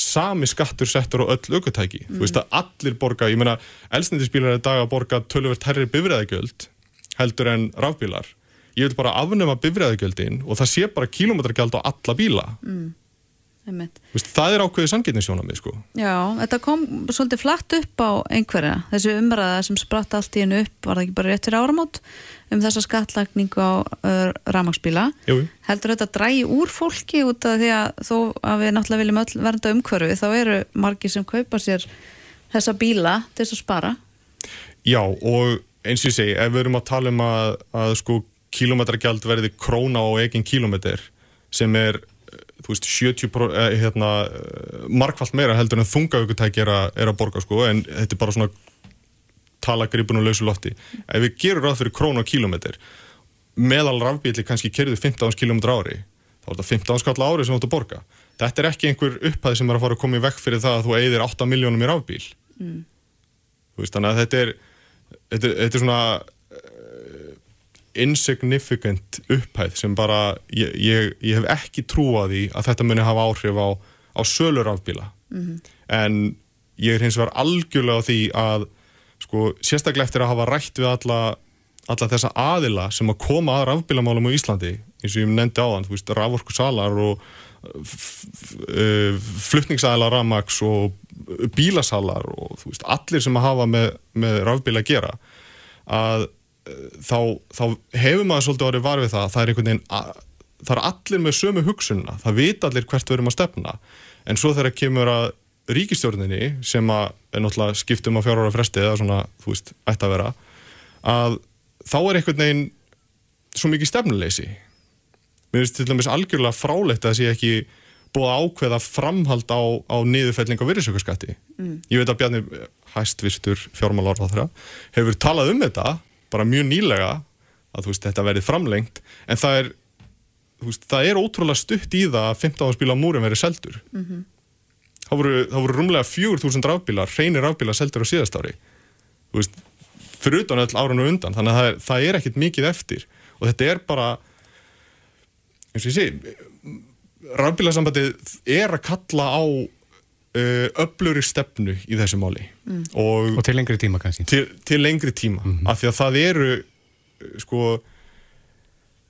[SPEAKER 6] sami skattur settur á öll aukutæki þú veist að allir borga, ég meina elsnindisbílar er dag að borga töluvert herri bifræðagjöld heldur en rafbílar. Ég vil bara afnema bifræðagjöldin og það sé bara kílómetragjald á alla bíla.
[SPEAKER 2] Einmitt.
[SPEAKER 6] Þú veist, það er ákveðið sanginnisjónamið sko
[SPEAKER 2] Já, þetta kom svolítið flatt upp á einhverja, þessi umræða sem spratt allt í hennu upp, var það ekki bara rétt fyrir áramót um þessa skattlagningu á uh,
[SPEAKER 6] jú.
[SPEAKER 2] Heldur þetta drægi úr fólki út af því að þó að við náttúrulega viljum öll vernda umhverfi, þá eru margir sem kaupa sér þessa bíla til þess að spara.
[SPEAKER 6] Já, og eins og ég segi, ef við erum að tala um að, að sko kílómetragjald verði króna á eigin kílómetr sem er, þú veist, 70 pro, eh, hérna, eh, margfalt meira heldur en þungaugutæki er, er að borga sko, en þetta er bara svona tala gripun og lausu lofti. Ef við gerum ráð fyrir króna á kílómetr meðal rafbíli kannski kerðu 15 km ári þá er þetta 15 skall ári sem þú átt að borga. Þetta er ekki einhver upphæð sem er að fara að koma í vekk fyrir það að þú eigðir 8 miljónum í rafbíl. Þú veist, þannig að þetta er þetta þetta er svona insignificant upphæð sem bara ég, ég, ég hef ekki trúa því að þetta muni hafa áhrif á, á sölur rafbíla. En ég er hins vegar algjörlega á því að sko, sérstaklega eftir að hafa rætt við alla, alla þessa aðila sem að koma að rafbílamálum á Íslandi eins og ég nefndi áðan, þú veist, raforku salar og uh, flutningsaðila rafmaks og bílasalar og þú veist, allir sem að hafa með, með rafbíla að gera að þá, þá hefur maður svolítið orðið var við það að það er einhvern veginn að, það er allir með sömu hugsunna það vita allir hvert við erum að stefna. En svo þegar kemur að ríkistjórninni sem að er náttúrulega skiptum á fjárhóra fresti eða svona, þú veist, ætti að vera að þá er einhvern veginn svo mikið stefnuleysi. Mér finnst til dæmis algjörlega frálegt að það sé ekki búið að ákveða framhald á, á niðurfelling á virðisaukarskatti mm. ég veit að Bjarni hæstvistur fjármálarráðra hefur talað um þetta bara mjög nýlega að veist, þetta verið framlengt en það er, veist, það er ótrúlega stutt í það að 15 spíla á múrum verið seldur.
[SPEAKER 2] Mhm.
[SPEAKER 6] það voru, það voru rúmlega 4.000 rafbílar, hreinir rafbílar seldur á síðast ári. Veist, fyrir utan öll árun og undan, þannig að það er, það er ekkit mikið eftir. Og þetta er bara eins og ég segi rafbílasambandið er að kalla á uh, öfluri stefnu í þessu máli.
[SPEAKER 2] Mm.
[SPEAKER 6] og,
[SPEAKER 3] Og til lengri tíma kannski.
[SPEAKER 6] til, til lengri tíma. Af því að það eru uh, sko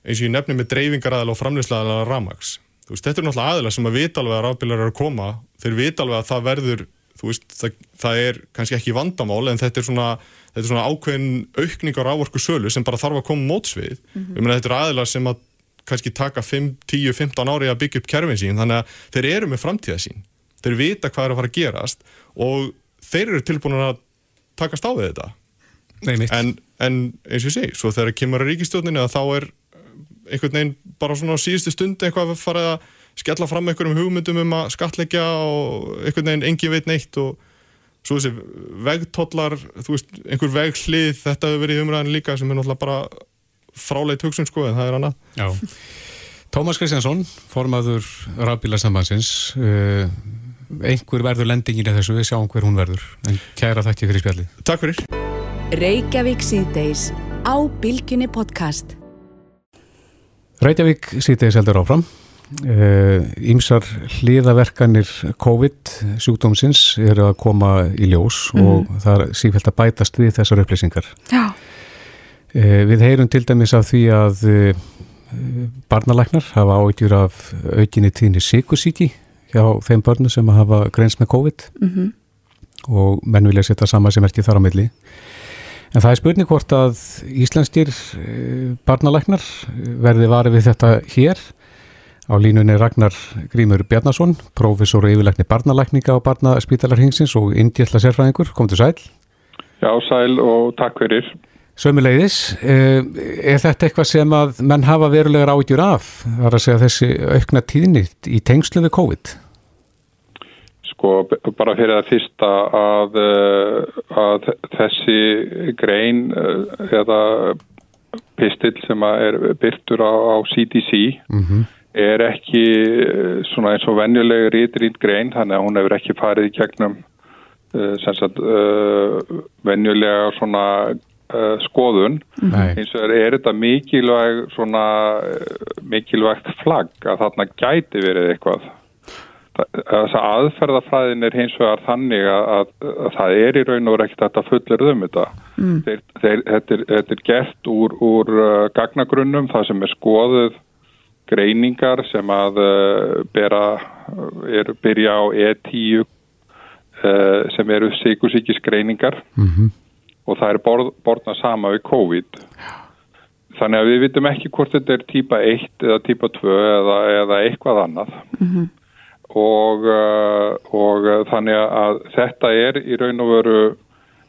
[SPEAKER 6] eins og ég nefni með dreifingaraðal og framlýslaðal rafmaks þú veist, þetta er náttúrulega aðila sem að vita alveg að rafbílar eru að koma. Þeir vita alveg að það verður þú veist, það, það er kannski ekki vandamál en þetta er svona, þetta er svona ákveðin aukning á rávorku sölu sem bara þarf að koma mótsvið, mm ég meina þetta eru aðila sem að kannski taka 5, 10, 15 ári að byggja upp kerfin sín, þannig að þeir eru með framtíða sín, þeir vita hvað er að fara að gerast og þeir eru tilbúin að takast á við þetta
[SPEAKER 3] Nei,
[SPEAKER 6] en, en eins og ég segi, svo þegar kemur að ríkistjórninni að þá er einhvern veginn bara svona á síðustu stund eitthvað að fara að skella fram einhverjum hugmyndum um að skatleggja og einhvern veginn engin veit neitt og, svo þessi vegtollar, þú veist, einhver veghlið, þetta hefur verið umræðin líka sem er náttúrulega bara fráleit hugsun sko, en það er annað.
[SPEAKER 3] Já. Tómas Kristjánsson, formaður rafbílarsambansins, uh, einhver verður lendingin í þessu, við sjáum hver hún verður, en kæra þakki fyrir spjallið.
[SPEAKER 6] Takk fyrir.
[SPEAKER 1] Reykjavík síðdeis á Bilginni podcast.
[SPEAKER 3] Reykjavík síðdeis heldur áfram. Ímsar uh, hliðaverkanir COVID sjúkdómsins eru að koma í ljós mm. og það er sífælt að bætast við þessar upplýsingar.
[SPEAKER 2] Já.
[SPEAKER 3] Uh, við heyrum til dæmis af því að uh, barnalæknar hafa áhyggjur af aukinni tíðni sikursíki hjá þeim börnum sem hafa greins með COVID
[SPEAKER 2] Mm -hmm.
[SPEAKER 3] og menn vilja setja sama sem erti þar á milli. En það er spurning hvort að íslenskir barnalæknar verði varið við þetta hér. Á línunni Ragnar Grímur Bjarnason, professor og yfirleikni barnalækninga á barnaspítalarhingsins og indjætla sérfræðingur. Kom til sæl.
[SPEAKER 7] Já, sæl og takk fyrir.
[SPEAKER 3] Sömuleiðis, er þetta eitthvað sem að menn hafa verulegar ágjur af? Það er að segja þessi aukna tíðni í tengslu við COVID?
[SPEAKER 7] Sko, bara fyrir að fyrsta að, að þessi grein eða pistill sem er byrtur á, á CDC
[SPEAKER 3] Mm -hmm.
[SPEAKER 7] er ekki svona eins og venjuleg rítrýnd grein, þannig að hún hefur ekki farið í gegnum uh, sagt, venjulega svona uh, skoðun.
[SPEAKER 3] Nei.
[SPEAKER 7] Eins og er þetta mikilvæg svona mikilvægt flagg að þarna gæti verið eitthvað. Þess að aðferðafræðin er hins vegar þannig að, að, að það er í raun og ekkert að fullir um þetta.
[SPEAKER 2] Mm.
[SPEAKER 7] Þeir, þeir, þetta, er, þetta er gert úr, úr uh, gagnagrunnum, það sem er skoðuð greiningar sem að uh, bera, er, byrja á E10 uh, sem eru sikursíkis greiningar
[SPEAKER 3] Mm
[SPEAKER 7] og það er borð, borðna sama við COVID. Þannig að við vitum ekki hvort þetta er típa 1 eða típa 2 eða, eða eitthvað annað.
[SPEAKER 2] Mhm.
[SPEAKER 7] Og, uh, og uh, þannig að þetta er í raun og veru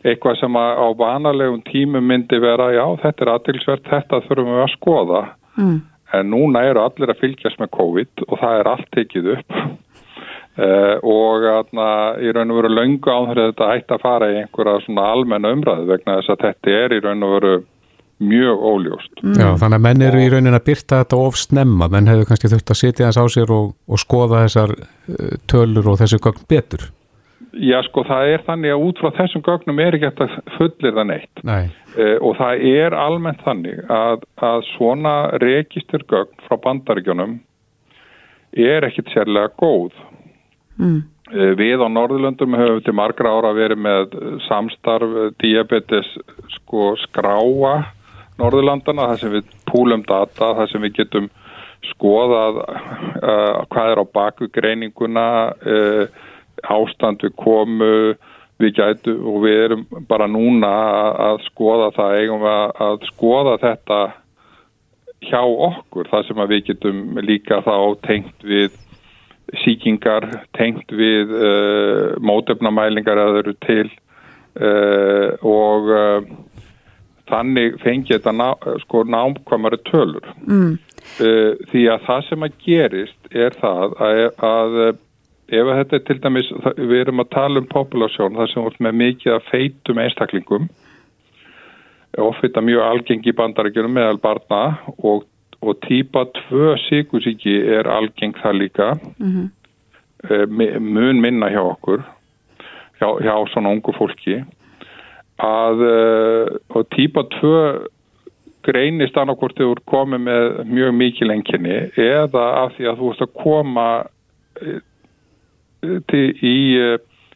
[SPEAKER 7] eitthvað sem á vanalegum tímum myndi vera, já þetta er aðtilsvert, þetta þurfum við að skoða.
[SPEAKER 2] Mm.
[SPEAKER 7] En núna eru allir að fylgjast með COVID og það er allt tekið upp. Uh, og atna, í raun og veru löngu áður þetta ætti að fara í einhverja svona almenna umræðu vegna þess að þetta er í raun og veru mjög óljóst.
[SPEAKER 3] Já, þannig að menn eru í raunin að byrta þetta of snemma, menn hefur kannski þurft að setja þess á sér og, og skoða þessar uh, tölur og þessu gögn betur.
[SPEAKER 7] Já sko það er þannig að út frá þessum gögnum er ekki hægt að fullir það neitt
[SPEAKER 3] Nei.
[SPEAKER 7] uh, og það er almennt þannig að, að svona registur gögn frá bandaríkjunum er ekkit sérlega góð.
[SPEAKER 2] Mm.
[SPEAKER 7] Uh, við á Norðurlöndum höfum til margra ára verið með samstarf uh, diabetes sko skráa Norðurlandana þar sem við púlum data, þar sem við getum skoðað uh, hvað er á baku greininguna uh, ástand við komu við gætu og við erum bara núna að, skoða það eigum við að, skoða þetta hjá okkur þar sem við getum líka þá tengt við síkingar, tengt við uh, mótefnamælingar að þau eru til uh, og uh, þannig fengi þetta ná, sko námkvæmari tölur
[SPEAKER 2] Mm.
[SPEAKER 7] uh, því að það sem að gerist er það að, að ef að þetta er til dæmis, við erum að tala um populasjón þar sem með mikið að feitum einstaklingum ofita mjög algengi bandarækjunum meðal barna og, og típa 2 síkusíki er algeng það líka.
[SPEAKER 2] Mhm.
[SPEAKER 7] uh, mun minna hjá okkur hjá, hjá svona ungu fólki. Að uh, og típa 2 greinist annarkvort þegar þú ert komið með mjög mikil enginni eða af því að þú ert að koma eh, til, í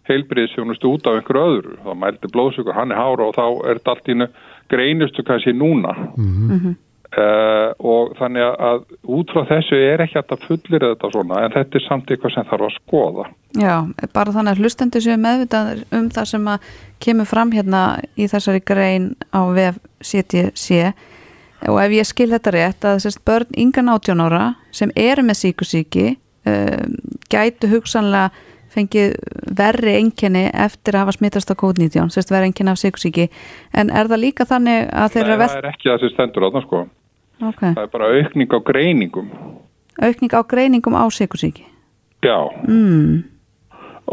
[SPEAKER 7] heilbriðsjónustu út af einhverju öðru. Þá mældi blóðsökur, hann er hára og þá er þetta allt ína greinistu kannski núna.
[SPEAKER 3] Mm
[SPEAKER 7] uh, og þannig að út frá þessu er ekki að fullir þetta svona en þetta er samt eitthvað sem þarf að skoða.
[SPEAKER 2] Já, bara þannig að hlustendur séu meðvitað um það sem að kemur fram hérna í þessari grein á vef CTC og ef ég skil þetta rétt að sérst börn yngan 18 ára sem eru með síkusíki um, gætu hugsanlega fengið verri enginni eftir að hafa smittast á COVID-19, sérst verri enginni af síkusíki en er það líka þannig að þeir eru
[SPEAKER 7] Nei,
[SPEAKER 2] að
[SPEAKER 7] það er ekki það sem stendur þarna sko
[SPEAKER 2] okay.
[SPEAKER 7] það er bara aukning á greiningum
[SPEAKER 2] aukning á greiningum á síkusíki
[SPEAKER 7] já,
[SPEAKER 2] mm.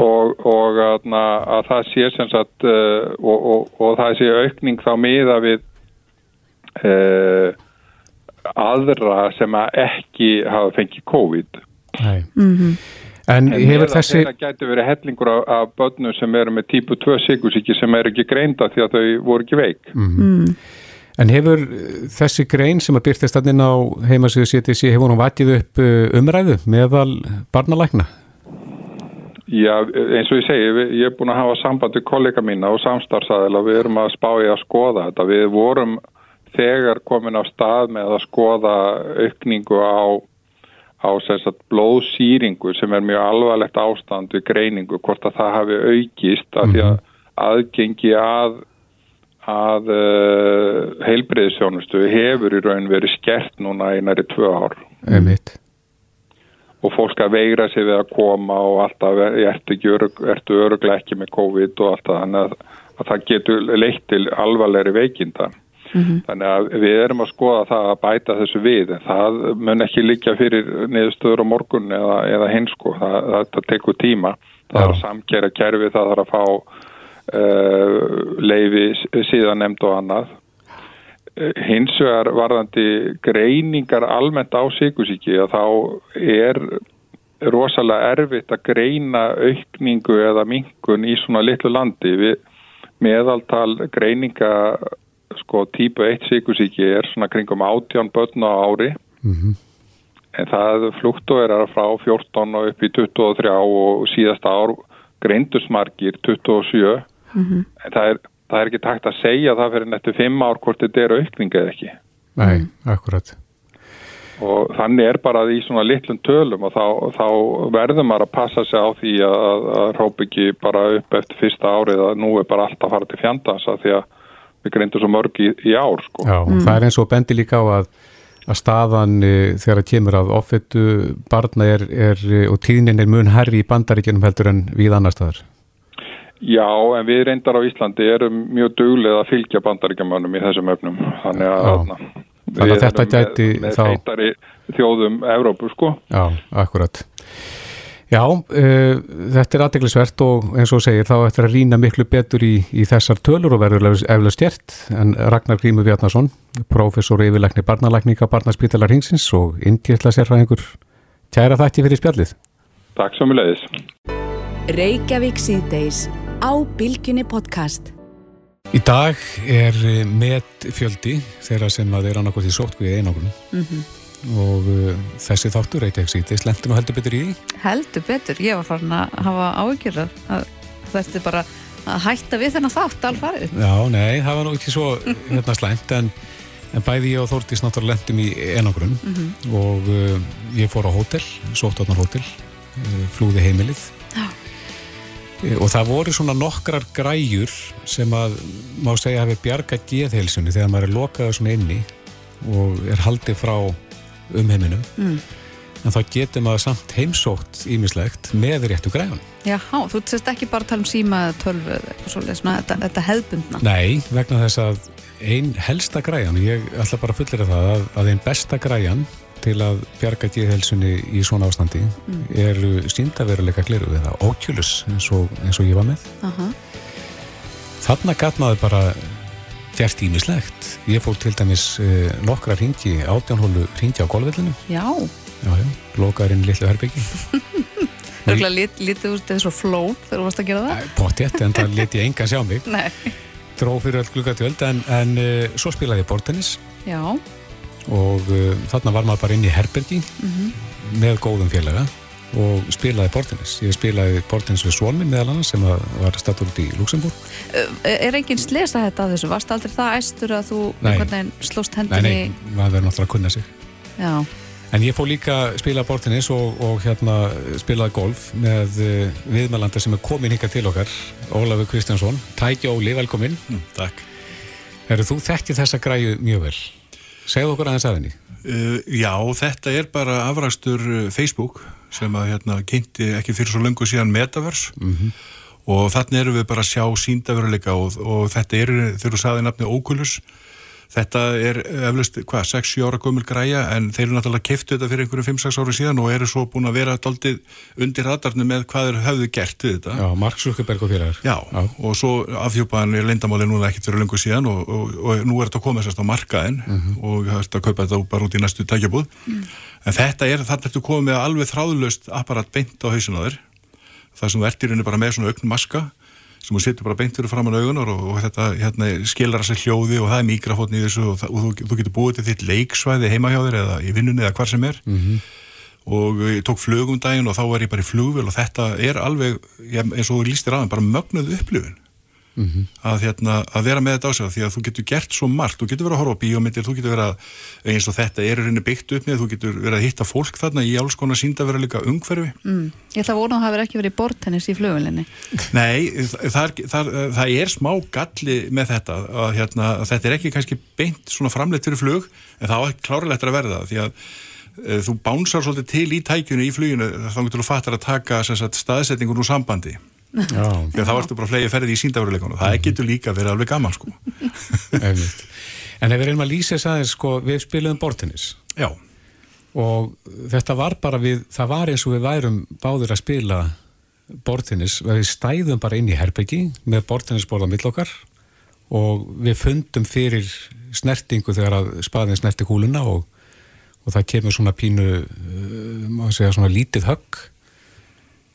[SPEAKER 7] og, og að, að það sé sem sagt uh, og, og, og það sé aukning þá miða við uh, aðra sem að ekki hafa fengið COVID
[SPEAKER 3] Nei. Mm -hmm. En, en hefur þessi...
[SPEAKER 7] Það gæti verið hellingur af, af börnum sem eru með típu 2 sigusíki sem eru ekki greinda því að þau voru ekki veik.
[SPEAKER 3] Mm -hmm. En hefur þessi grein sem að byrtist allin á heimasíðu CTC, hefur hún vatið upp umræðu meðal barnalækna?
[SPEAKER 7] Já, eins og ég segi, ég er búin að hafa samband við kollega mína og samstarfsæðila, við erum að spá í að skoða þetta. Við vorum þegar komin á stað með að skoða aukningu á, á blóðsýringu sem er mjög alvarlegt ástand við greiningu, hvort að það hafi aukist að því að mhm. aðgengi að, að uh, heilbreyðisjónustu hefur í raun verið skert núna í næri tvö ár.
[SPEAKER 3] Emitt
[SPEAKER 7] og fólk að veira sig við að koma og alltaf ertu, örug, ertu öruglega ekki með COVID og alltaf þannig að, að það getur leitt til alvarlegri veikinda. Mm -hmm. Þannig að við erum að skoða það að bæta þessu við en það mun ekki líka fyrir niðurstöður á morgun eða, eða hinsko, það, það tekur tíma. Það Já. er að samkera kerfi, það er að fá uh, leifi síðan nefnd og annað hins vegar varðandi greiningar almennt á síkusíki að þá er rosalega erfitt að greina aukningu eða mingun í svona litlu landi við meðaltal greininga sko típu 1 síkusíki er svona kringum 18 börn á ári mm -hmm. en það fluktuerar frá 14 og upp í 23 og síðasta ár greindusmarkir 27 mm -hmm. en það er það er ekki takt að segja það fyrir nettu fimm ár hvort þetta er aukning eða ekki.
[SPEAKER 3] Nei, akkurat.
[SPEAKER 7] Og þannig er bara í svona litlum tölum og þá, þá verður maður að passa sig á því að, að róp ekki bara upp eftir fyrsta árið að nú er bara allt að fara til fjandans að því að við grindum svo mörg í, í ár sko.
[SPEAKER 3] Já, mm. það er eins og bendi líka á að að staðan e, þegar það kemur að ofettu barna er, er og tíðnin er mun herri í bandaríkjunum heldur en við annar staðar.
[SPEAKER 7] Já, en við reyndar á Íslandi erum mjög duglega að fylgja bandaríkjumannum í þessum öfnum. Þannig að,
[SPEAKER 3] að, Þannig að þetta gæti
[SPEAKER 7] með, með þá... þjóðum Evrópu, sko.
[SPEAKER 3] Já, akkurat. Já, uh, þetta er aðdeglisvert og eins og segir þá ættir að rýna miklu betur í, í þessar tölur og verður eflega stjert en Ragnar Grímur Bjarnason, professor yfirleikni barnalækninga barnaspítalar hingsins og indjötla sérfæðingur, kæra þætti fyrir spjallið.
[SPEAKER 7] Takk svo mjög leiðis.
[SPEAKER 1] Reykjavík síðdeis á Bilginni podcast.
[SPEAKER 3] Í dag er met fjöldi þeirra sem að þeir annarkot í sótkvíði einangrun mm -hmm. Og uh, þessi þáttur eitthvað síðan, slemtu nú heldur betur í því?
[SPEAKER 2] Heldur betur, ég var farin að hafa ágjörðar að þetta er bara að hætta við þennan þátt alfarið.
[SPEAKER 3] Já, nei, það var nú ekki svo hérna slæmt en, en bæði ég og Þórtís náttúrulega lendum í einangrun mm -hmm. og uh, ég fór á hótel, sóttotnar hótel, uh, flúði heimilið. Já og það voru svona nokkrar græjur sem að má segja hafi bjarga geðheilsunni þegar maður er lokaður svona inni og er haldið frá umheiminum mm. en þá getur maður samt heimsótt ímislegt með réttu græjun
[SPEAKER 2] Já, þú sést ekki bara að tala um síma eða tölvu eða svona þetta, þetta hefðbundna
[SPEAKER 3] Nei, vegna þess að einn helsta græjan, ég ætla bara að fullera það að, að einn besta græjan til að bjarga geðhelsunni í svona ástandi mm. eru síndaveruleika gliru eða Oculus eins og, eins og ég var með uh -huh. þarna gæt maður bara gert ímislegt ég fór til dæmis eh, nokkra ringi átjánhólu ringi á golvillinu
[SPEAKER 2] já,
[SPEAKER 3] já, já. Lokaðurinn litlu herbyggi
[SPEAKER 2] er lit, litið úr þetta svo fló þegar þú varst að gera það.
[SPEAKER 3] Pottétt, en það *laughs* lit ég enga sjá mig. Dró fyrir öll glukatjöld en, en uh, svo spilaði ég bortennis
[SPEAKER 2] Já.
[SPEAKER 3] Og uh, þarna var maður bara inn í herbergi mm -hmm. með góðum félaga og spilaði bortinnis. Ég spilaði bortinnis við Svolminn meðal annars sem var stattur út í Luxemburg.
[SPEAKER 2] Er enginn slesa þetta að þessu? Varst aldrei það æstur að þú slóst hendinni?
[SPEAKER 3] Nei, nei, maður verður náttúrulega að kunna sig.
[SPEAKER 2] Já.
[SPEAKER 3] En ég fó líka að spila bortinnis og, og hérna spilaði golf með uh, viðmælanda sem er komin hinga til okkar, Ólafur Kristjánsson. Tæki Óli, velkomin.
[SPEAKER 6] Mm, takk.
[SPEAKER 3] Erðu þú þekkið þessa græju mjög vel? Segð okkur aðeins aðinni.
[SPEAKER 6] Uh, já, þetta er bara afræstur Facebook sem að hérna kynnti ekki fyrir svo lengur síðan Metaverse mm -hmm. og þannig erum við bara að sjá síndaveruleika og, og þetta er, þegar þú saði nafni Oculus,
[SPEAKER 8] þetta er eflust, hvað, 6-7 ára gömul græja en þeir eru náttúrulega kiftu þetta fyrir einhverju 5-6 ára síðan og eru svo búin að vera doldið undir radarnu með hvað þeir hafðu gert við þetta.
[SPEAKER 3] Já, Mark Zuckerberg og félagar.
[SPEAKER 8] Já, Já, og svo afhjúpaðan er lindamáli núna ekkert fyrir lengur síðan og, og, og nú er þetta að koma sérst á markaðin mm -hmm. og það er að kaupa þetta bara út í næstu tækjabúð. Mm. En þetta er, þarna ertu komið með alveg þráðlöst apparat beint á hausinaður. Það sem verður í rauninni bara með svona aukn maska sem þú setur bara beint fyrir fram á augunar og, og þetta hérna, skilar sér hljóði og það er mikrafótni í þessu og, það, og þú, þú getur búið til þitt leiksvæði heima hjá þér eða í vinnunni eða hvar sem er mm -hmm. og ég tók flugum daginn og þá var ég bara í flugvel og þetta er alveg, eins og lístir aðan, bara mögnuð upplifun Mm -hmm. að, hérna, að vera með þetta á sig því að þú getur gert svo margt, þú getur verið að horfa á bíómyndir þú getur verið að, eins og þetta er reyni byggt upp með, þú getur verið að hitta fólk þarna í alls konar sínda vera líka umhverfi
[SPEAKER 2] mm. Ég ætla að vona að það hefur ekki verið bortennis í flugvölinni *laughs*
[SPEAKER 8] Nei, það er, það, það er smá galli með þetta að, hérna, að þetta er ekki kannski beint svona framleitt fyrir flug, en það er kláralegt að verða því að e, þú bánsar svolítið til í tækjunu í fluginu þá getur þú fattar að taka staðsetningun úr sambandi þá ertu bara flegi ferðið í síndafurleikunum það mhm. getur líka verið alveg gaman sko. *laughs*
[SPEAKER 3] En ef við erum að lýsa þess aðeins sko, við spilum bortinnis
[SPEAKER 8] Já.
[SPEAKER 3] Og þetta var bara við, það var eins og við værum báður að spila bortinnis, við stæðum bara inn í herbyggi með bortinnisborða millokkar og við fundum fyrir snertingu þegar að spaðin snerti kúluna og, og það kemur svona pínu, uh, maður segja svona lítið högg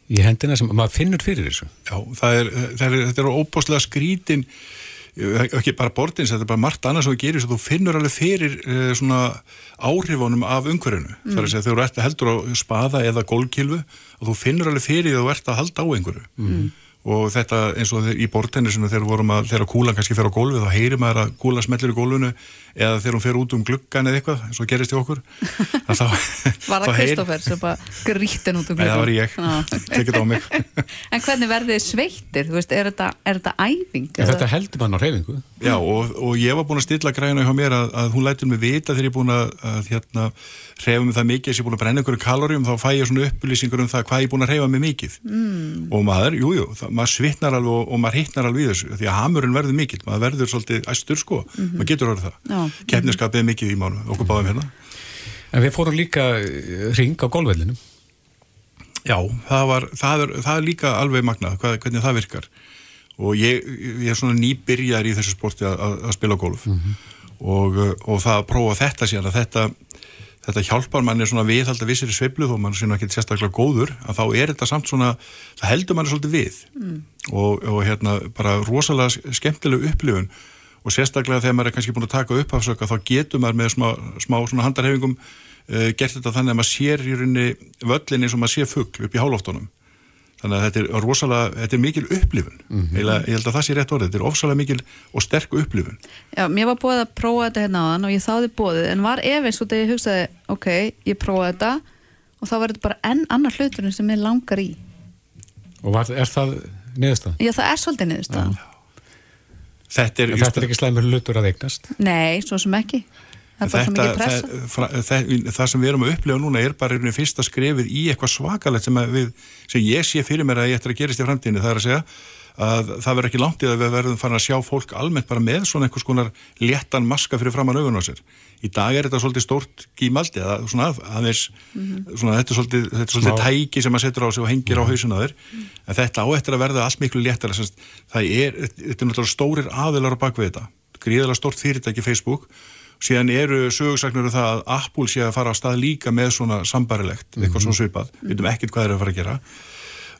[SPEAKER 3] í hendina sem maður finnur fyrir þessu.
[SPEAKER 8] Já, það er, það er, þetta er óbáslega skrítin ekki bara bortins, þetta er bara margt annað sem þú gerir, þú finnur alveg fyrir uh, svona áhrifunum af umhverfinu. Mm. þar er að segja, þegar þú ert að heldur á spaða eða gólkilvu og þú finnur alveg fyrir því að þú ert að halda á einhverju. Mm og þetta eins og í bortennisinu þegar vorum að þegar kúlan kannski fer á gólfið þá heyrir maður að kúlan smellir í gólfinu eða þegar hún fer út um gluggan eða eitthvað eins og gerist í okkur
[SPEAKER 2] þá, *laughs* Var það Kristófer sem bara grítin út um gluggan?
[SPEAKER 8] Nei það var ég, *laughs* tekit á mig *laughs*
[SPEAKER 2] En hvernig verðið þið sveittir? Veist, er, þetta, er þetta æfing?
[SPEAKER 3] Ja, þetta heldur mann á reyfingu
[SPEAKER 8] Já og, og ég var búin að stilla græna hjá mér að, að hún lætur mig vita þegar ég er búin að, að hérna, reyfa mig það mikið þess að ég er búin að brenna einhverju kaloríum þá fæ ég svona upplýsingur um það hvað ég er búin að reyfa mig mikið mm. og maður, jújú, jú, maður svitnar alveg og, og maður hittnar alveg í þessu því að hamurinn verður mikill, maður verður svolítið æstur sko, mm -hmm. maður getur orðið það. Keppniskapið er mikið í mánu, okkur báðum hérna.
[SPEAKER 3] En við fórum líka eh, ring á golvveldinu
[SPEAKER 8] Já, það var, það er, það er líka alveg magnað, hvað, hvernig það virkar. Og ég, ég er svona nýbyrjar í þessu sporti að, að spila golf. Mm -hmm. og, og það að prófa þetta síðan að þetta þetta hjálpar manni svona við alltaf vissir í sveiblu þó mann sé ekki sérstaklega góður að þá er þetta samt svona, það heldur manni svolítið við. Mm. og, og hérna bara rosalega skemmtileg upplifun. Og sérstaklega þegar maður er kannski búin að taka upphafsöka þá getur maður með smá, smá svona handarhefingum uh, gert þetta þannig að maður sér í rauninni völlinni sem maður sé fuggl upp í hálóftunum þannig að þetta er rosalega, þetta er mikil upplifun. Mm -hmm. Eila, ég held að það sé rétt orðið. Þetta er ofsalega mikil og sterk upplifun.
[SPEAKER 2] Já, mér var búið að prófa þetta hérna á þann og ég þáði búið, en var efins og þegar ég hugsaði, ok, ég prófaði þetta og þá var þetta bara enn annar hluturinn sem ég langar í.
[SPEAKER 3] Og var, er það niðurstað?
[SPEAKER 2] Já, það er svolítið niðurstað
[SPEAKER 3] Þetta er, þetta er ekki slæmur hlutur að eignast?
[SPEAKER 2] Nei, svo sem ekki
[SPEAKER 8] Þetta, það, það, það sem við erum að upplega núna er bara einhvern fyrsta skrefið í eitthvað svakalegt sem, við, sem ég sé fyrir mér að ég ættir að gerist í framtíðinu það er að segja að það verður ekki langt í að við verðum fann að sjá fólk almennt bara með svona einhvers konar léttan maska fyrir framann augun á sér. Í dag er þetta svolítið stórt gímaldi eða svona aðeins mm -hmm. svona, þetta er svolítið, þetta er svolítið tæki sem maður setur á sig og hengir á hausuna þér mm -hmm. en þetta á eftir að verða allt miklu léttar það er, þetta er náttúrulega stórir aðilar á bakvið þetta. Gríðilega stórt fyrirtæki Facebook síðan eru sögursagnur um það að Apple sé að fara á stað líka með svona sambarilegt, mm -hmm. eitthvað svona svipað við veitum ekkert hvað þeir eru að fara að gera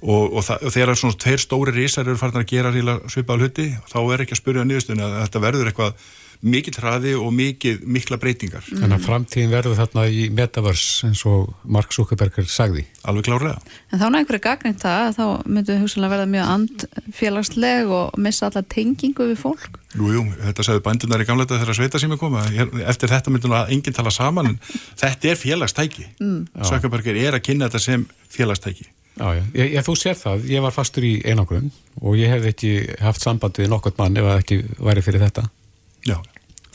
[SPEAKER 8] og, og, og þegar svona tveir stóri risar eru farin að gera svipað hluti þá er ekki að spyrja nýðustunni að þetta verður eitthvað mikið hraði og mikið mikla breytingar.
[SPEAKER 3] Mm. Þannig að framtíðin verður þarna í metaverse eins og Mark Zuckerberger sagði.
[SPEAKER 8] Alveg klárlega.
[SPEAKER 2] En þá er einhverju gagnind það þá myndu hugsalega verða mjög andfélagsleg og missa alla tengingu við fólk.
[SPEAKER 8] Jú, jú, þetta sagði bændunar í gamleita þegar sveita sem er komið. Eftir þetta myndu nú að enginn tala saman en þetta er félagstæki. Mm. Zuckerberger er að kynna þetta sem félagstæki.
[SPEAKER 3] Já, já, ég, ég, þú sér það, ég var fastur í einangrun og ég hef ekki haft samband við nokkurt mann ef það ekki væri fyrir þetta
[SPEAKER 8] Já.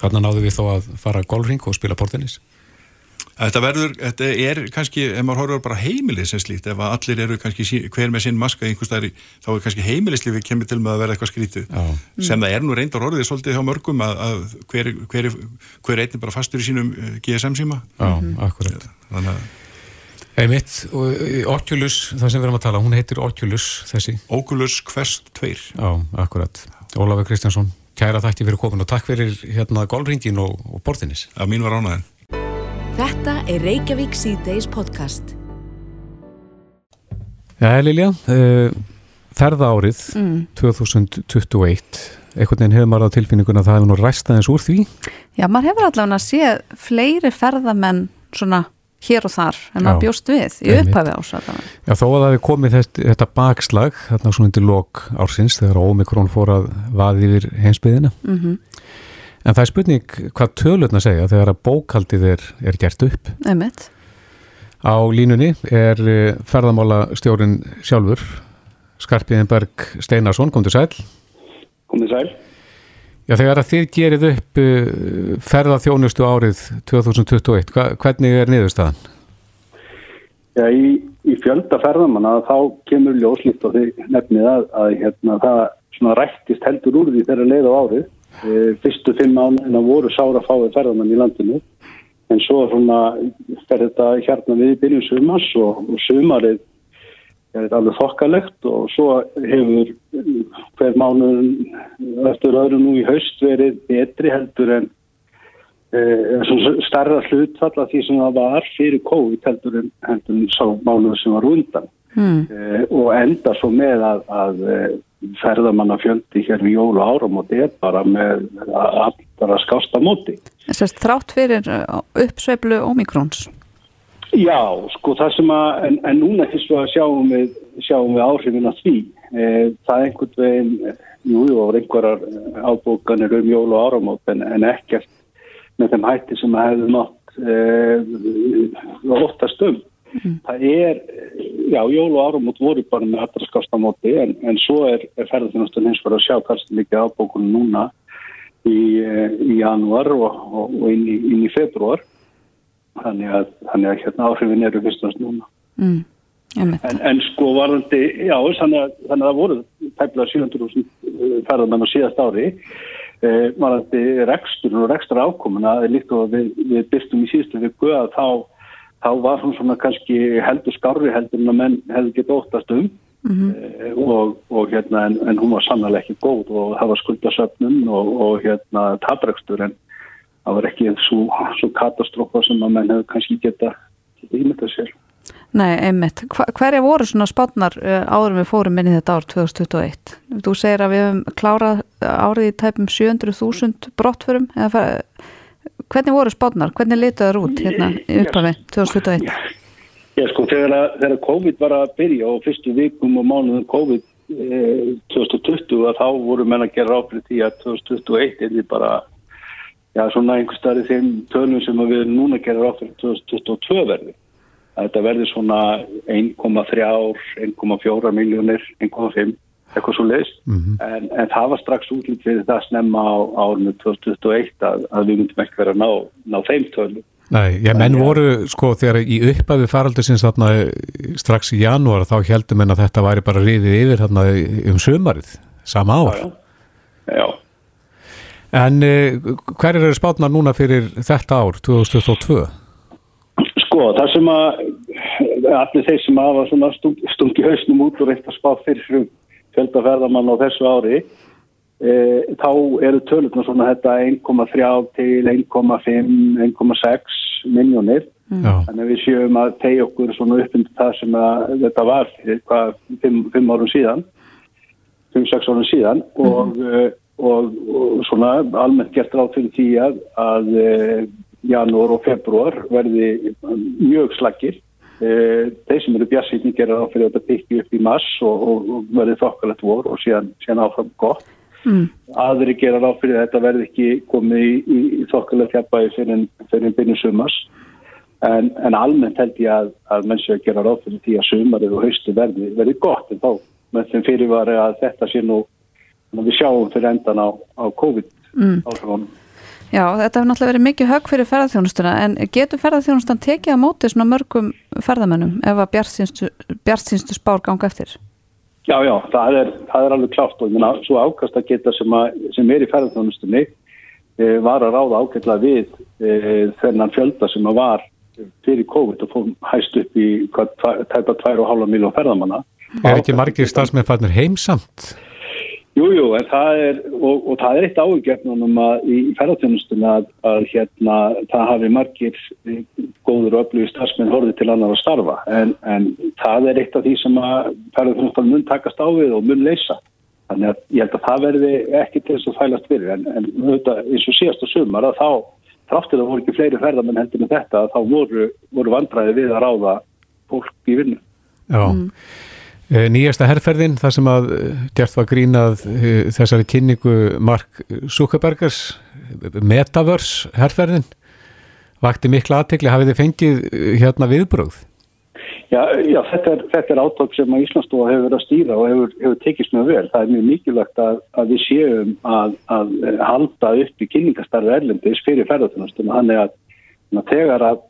[SPEAKER 3] Þarna náðu við þó að fara gólring og spila portinnis.
[SPEAKER 8] Þetta verður, þetta er kannski, ef maður horfður bara heimilið sem slíkt, ef allir eru kannski hver með sinn maska einhvers stæri, þá er kannski heimilislífið kemur til með að vera eitthvað skrítið. Mm. sem það er nú reyndar orðið svolítið hjá mörgum að, að hver, hver, hver einnig bara fastur í sínum eh, GSM síma.
[SPEAKER 3] Já, akkurat. Þannig að Einmitt, Oculus, það sem við erum að tala, hún heitir Oculus þessi.
[SPEAKER 8] Oculus Quest 2
[SPEAKER 3] Já, akkurat, Ólafur Kristjánsson kæra þætti fyrir komin og takk fyrir hérna gólringin og, og borðinis
[SPEAKER 8] Já, mín var ánaðin
[SPEAKER 1] Þetta er Reykjavík C-Days podcast.
[SPEAKER 3] Já, Lilja, uh, ferða árið mm. 2021, einhvern veginn hefur maður á tilfinninguna að það hefur nú ræst aðeins úr því?
[SPEAKER 2] Já, maður hefur allavega að sé fleiri ferðamenn svona hér og þar en maður bjóst við í upphafi ásæðan.
[SPEAKER 3] Já, þó að það hefur komið þetta, þetta bakslag, þarna svona undir lok ársins þegar Ómikrón fór að vaði yfir heimsbyðina. Mhm. Mm En það er spurning hvað tölurna segja þegar að bókaldið er, er gert upp.
[SPEAKER 2] Emmett.
[SPEAKER 3] Á línunni er eh, ferðamála stjórin sjálfur, Skarpiðinberg Steinarsson, kom til sæl.
[SPEAKER 9] Kom til sæl.
[SPEAKER 3] Já, þegar að þið gerið upp eh, ferðaþjónustu árið 2021, hvernig er niðurstaðan?
[SPEAKER 9] Já, í, í fjölda ferðamanna þá kemur ljóslitt og þið nefnið að, að hérna, það rættist heldur úr því þegar leið á árið Eh, fyrstu fimm ánina voru sára fáið ferðarmann í landinu en svo svona fer þetta hérna við í byrjun sumars og, og sumarið er þetta alveg þokkalegt og svo hefur hver mánuðin eftir öðru nú í haust verið betri heldur en e, starra hlutfall af því sem það var fyrir COVID heldur en, heldur en sá mánuð sem var undan mm. e, og enda svo með að, að ferðamanna fjöldi hér við jól og áramóti er bara með allra skásta móti.
[SPEAKER 2] Þess að þrátt fyrir uppsveiflu ómikrons?
[SPEAKER 9] Já, sko það sem að, en, en núna og að sjáum við, sjáum við áhrifin að því. E, það er einhvern veginn, jú, og einhverjar ábúkanir um jól og áramóti en, en ekkert með þeim hætti sem að hefðu nátt e, óttast um. Mm. Það er, já, jól og áramót voru bara með allra skasta móti en, en svo er, er ferðarþjónustan hins fyrir að sjá kannski mikið ábókunum núna í, eh, í januar og, og, og inn, í, inn í februar þannig að, þannig að hérna áhrifin eru fyrstast núna. Mm. En, en sko varðandi, já, þannig að, þannig að það voru tæmlega 700.000 eh, ferðarmenn á síðast ári eh, varðandi rekstur og rekstur ákomuna líkt og við, við byrstum í síðustu viku að þá þá var hún svona kannski heldur skarri heldur en að menn hefði getið óttast um mm -hmm. og, og hérna en, en hún var sannlega ekki góð og það var skuldasöfnum og, og hérna tabrekstur en það var ekki svo, svo katastrófa sem að menn hefði kannski getað geta ímyndað sér.
[SPEAKER 2] Nei, einmitt. Hverja voru svona spátnar uh, eh, áður við fórum inn í þetta ár 2021? Þú segir að við hefum klárað árið í tæpum 700.000 brottförum Hvernig voru spánar? Hvernig það út hérna upphafi 2021?
[SPEAKER 9] Já sko þegar, að, þegar COVID var að byrja og fyrstu vikum og mánuðum COVID eh, 2020 að þá voru menn að gera áfrið því að 2021 er því bara já svona einhver starf þeim tölum sem við núna að gera áfrið 2022 verði. Þetta verði svona 1,3 ár, 1,4 miljónir, 1,5 eitthvað svo leiðist mm -hmm. en, en það var strax útlýtt fyrir það snemma á árunni 2021 að, að við myndum ekki vera að ná, ná þeim tölu
[SPEAKER 3] Nei, já, menn voru sko þegar í uppæfi faraldur sinns þarna strax í janúar þá heldum en að þetta væri bara riðið yfir þarna um sömarið, sama ár Já,
[SPEAKER 9] já. já.
[SPEAKER 3] En eh, hver eru spátnar núna fyrir þetta ár, 2022?
[SPEAKER 9] Sko, það sem að allir þeir sem hafa stungi hausnum út og reynt að spá fyrir frum fjöldaferðamann á þessu ári e, þá eru tölurna svona þetta 1,3 til 1,5 1,6 miljónir mm. þannig að við sjöum að tegja okkur svona upp undir það sem þetta var fyrir hvað 5 árum síðan 5-6 árum síðan mm. og, e, og, og svona almennt gert ráð fyrir því að, að e, janúar og februar verði mjög slagir Eh, þeir sem eru bjassýtni gera á fyrir að þetta byggi upp í mass og, og, verði þokkalegt vor og síðan, síðan áfram gott. Mm. aðri gera á fyrir að þetta verði ekki komið í, í, í þokkalegt hjappaði fyrir, fyrir byrjum sumas en, en almennt held ég að, að mennsi að gera á fyrir því að sumarið og haustu verði, verði gott. En þá með þeim fyrirvari að þetta sé nú við sjáum fyrir endan á, á COVID mm. áhrifunum
[SPEAKER 2] Já, þetta hefur náttúrulega verið mikið högg fyrir ferðarþjónustuna en getur ferðarþjónustan tekið á móti svona mörgum ferðarmennum ef að bjartsýnstu spár ganga eftir?
[SPEAKER 9] Já, já, það er, það er alveg klátt og minna, svo ákast að geta sem, að, sem er í ferðarþjónustunni e, var að ráða ágætla við e, þennan fjölda sem að var fyrir COVID og fór hæst upp í tæpa 2,5 miljón ferðarmanna.
[SPEAKER 3] Er ekki margir starfsmennfarnir heimsamt?
[SPEAKER 9] Jújú, jú, en það er, og, og það er eitt áhugjörnum að í ferðarþjónustunni að, að hérna það hafi margir góður og öflugir starfsmenn horfið til annar að starfa, en, en það er eitt af því sem að ferðarþjónustunni mun takast á við og mun leysa. Þannig að ég held að það verði ekki til þess að fælast fyrir, en, en þetta, eins og síðast og sumar að þá, þráttir að voru ekki fleiri ferðarmenn heldur með þetta, þá voru, voru vandræði við að ráða fólk í vinnu.
[SPEAKER 3] Já. Mm. Eh, nýjasta herrferðin, þar sem að eh, gert var grínað eh, þessari kynningu Mark Zuckerbergers Metaverse herrferðin vakti miklu aðtekli, hafið þið fengið hérna viðbröð?
[SPEAKER 9] Já, já þetta er, er átök sem að Íslandsdóða hefur verið að stýra og hefur, hefur tekist mjög vel. Það er mjög mikilvægt að, að við séum að, að halda upp í kynningastarfi erlendis fyrir ferðartunastum. Þannig að þegar að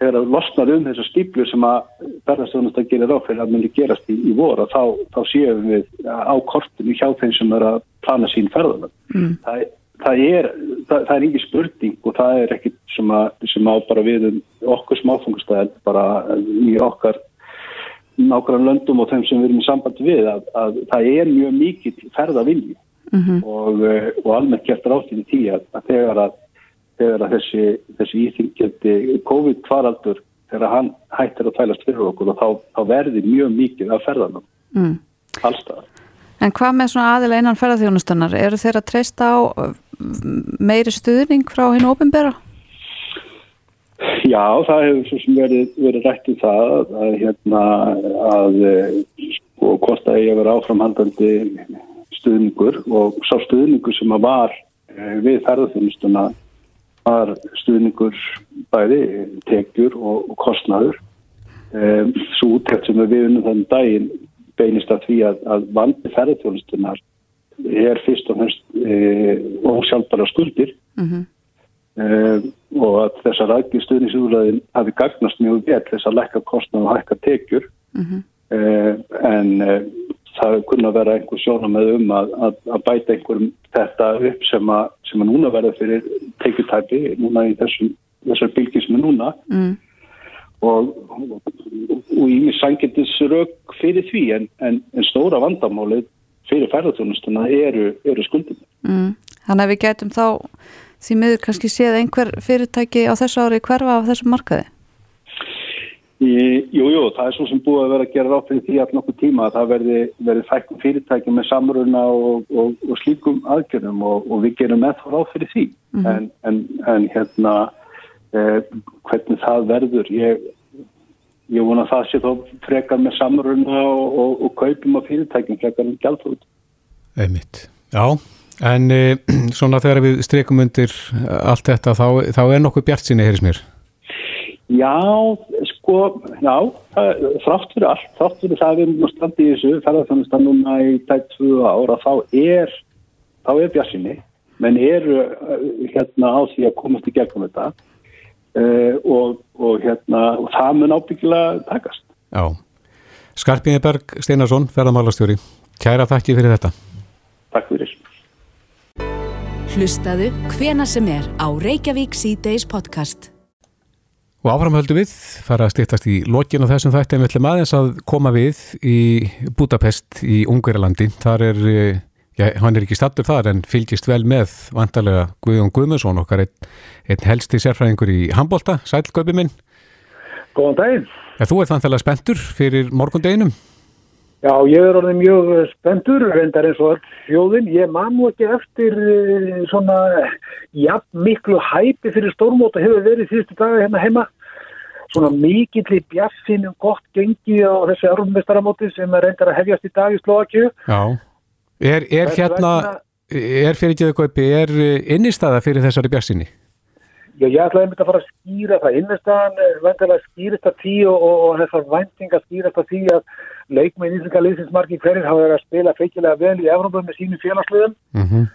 [SPEAKER 9] þegar það losnar um þessar stíplu sem að ferðarstofnast að gera ráð fyrir að myndi gerast í, í voru þá, þá séum við á kortinu hjá þeim sem er að plana sín ferðarna. Mm. Það, það er það, það er ekki spurning og það er ekkit sem, að, sem á bara við um okkur smáfungustæðin bara í okkar nákvæmlega löndum og þeim sem við erum í sambandi við að, að það er mjög mikið ferðavilji mm -hmm. og, og almennt gert ráttinu tí að þegar að þegar þessi, þessi íþingjandi COVID-faraldur þegar hann hættir að tælast fyrir okkur og þá, þá verði mjög mikið af ferðanum mm. allstað.
[SPEAKER 2] En hvað með svona aðila einan ferðarþjónustunnar? Eru þeir að treysta á meiri stuðning frá hinn ofinbera?
[SPEAKER 9] Já, það hefur svo sem verið, verið rætt um það að, hérna að sko hvort að ég hefur áframhandandi stuðningur og sá stuðningur sem að var eh, við ferðarþjónustuna var stuðningur bæði tekjur og, og kostnaður um, svo úttækt sem við unnum þannig daginn beinist að því að, að vandi ferðarþjónustunar er fyrst og næst e, ósjálfbara skuldir mm -hmm. e, og að þessar rækki stuðningsúrlæðin hafi gagnast mjög vel þess að lekka kostnað og hækka tekjur mm -hmm. e, en það kunna vera einhver sjónum með um að, að, að bæta einhverjum þetta upp sem að, sem að núna verða fyrir teikutæpi núna í þessum, þessar bylgi sem er núna mm. og, og í mig sangetis rauk fyrir því en, en, en stóra vandamálið fyrir ferðartónustuna eru, eru skuldum.
[SPEAKER 2] Mm. Þannig að við getum þá því miður kannski séð einhver fyrirtæki á þessu ári hverfa á þessum markaði?
[SPEAKER 9] Jú, jú, það er svo sem búið að vera að gera rátt fyrir því allt nokkuð tíma að það verði, verði fækkum fyrirtæki með samruna og, og, og slíkum aðgjörnum og, og við gerum með það rátt fyrir því. Mm -hmm. en, en, en hérna eh, hvernig það verður ég, ég vona að það sé þó frekar með samruna og kaupum af fyrirtækjum frekar en gæltrúð
[SPEAKER 3] Einmitt, já en eh, *clears throat* svona þegar við streikum undir allt þetta þá, þá er nokkuð bjart sinni, heyris mér.
[SPEAKER 9] Já, sko, já, þrátt fyrir allt, þrátt fyrir það við erum standið í þessu ferðarþjónustan núna í tætt tvö ára, þá er, þá er bjassinni, menn eru uh, hérna á því að komast í gegnum þetta uh, og, og hérna, og það mun ábyggilega takast.
[SPEAKER 3] Já, Skarpíðiberg Steinarsson, ferðarmálastjóri, kæra þakki fyrir þetta.
[SPEAKER 9] Takk fyrir.
[SPEAKER 1] Hlustaðu hvena sem er á Reykjavík C-Days podcast.
[SPEAKER 3] Og áframhöldu við, fara að stýttast í lokin og þessum þætti en við ætlum aðeins að koma við í Budapest í Ungverjalandi. Þar er, eh, já, hann er ekki stattur þar en fylgist vel með vantarlega Guðjón Guðmundsson, okkar einn ein helsti sérfræðingur í handbólta. Sæl, Guðbi minn.
[SPEAKER 10] Góðan daginn.
[SPEAKER 3] Ja, þú ert vantarlega spenntur fyrir morgundeginum.
[SPEAKER 10] Já, ég er orðið mjög spenntur, reyndar eins og fjóðin. Ég man nú ekki eftir eh, svona, já, miklu hæpi fyrir stórmóta hefur verið þýrstu daga hérna heima svona mikill í bjaffinum gott gengi á þessu erummistaramóti sem er reyndar að hefjast í dag í Slovakju
[SPEAKER 3] Já, er, er hérna er fyrir ekki eitthvað er innistæða fyrir þessari bjaffinni?
[SPEAKER 10] Já, ég ætlaði einmitt að fara að skýra það innistæðan, vendilega skýrist að tí og, og, og þessar vendinga skýrast að tí að leikmið íslenska liðsinsmarki hverjir hafa verið að spila feikilega vel í Evrópa með sínu félagsliðum mm -hmm.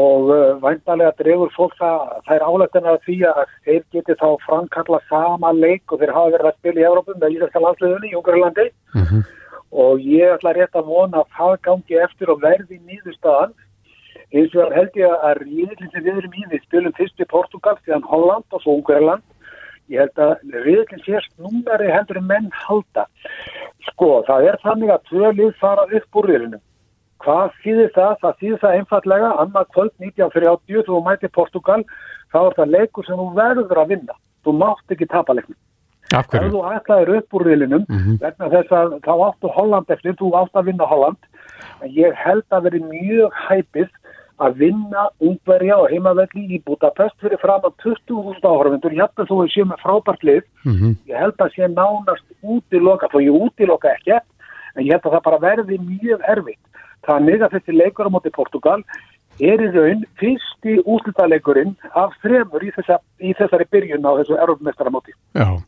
[SPEAKER 10] og uh, væntalega drefur fólk það, það er álættin að því að þeir geti þá framkalla sama leik og þeir hafa verið að spila í Európum með Íslandska landsliðunni í Ungarlandi mm -hmm. og ég ætla rétt að vona að það gangi eftir og verði nýðustadan eins og held ég að ríðlinn sem við erum í við spilum fyrst í Portugal síðan Holland og svo Ungarland ég held að ríðlinn sést númeri heldur en menn halda sko það er þannig að tvö lið fara upp úr ríðlinnum Hvað þýðir það? Það þýðir það einfallega annað kvöld 1940 þú mæti Portugal þá er það leikur sem þú verður að vinna. Þú mátt ekki tapa leiknum. Ef þú ætlaðir upp úr riðlinum mm -hmm. vegna þess að þá áttu Holland eftir, þú átt að vinna Holland en ég held að veri mjög hæpið að vinna ungverja og heimavelli í Budapest fyrir fram að 20.000 áhörfundur, að þú séð með frábært lið, mm -hmm. ég held að sé nánast útiloka, þó ég útiloka ekki en ég held að það bara verði mjög erfitt Þannig að þessi leikur á móti Portugal er í raun fyrsti útlutaleikurinn af þremur í, þessa, í þessari byrjun á þessu erfumestara móti.
[SPEAKER 3] Já,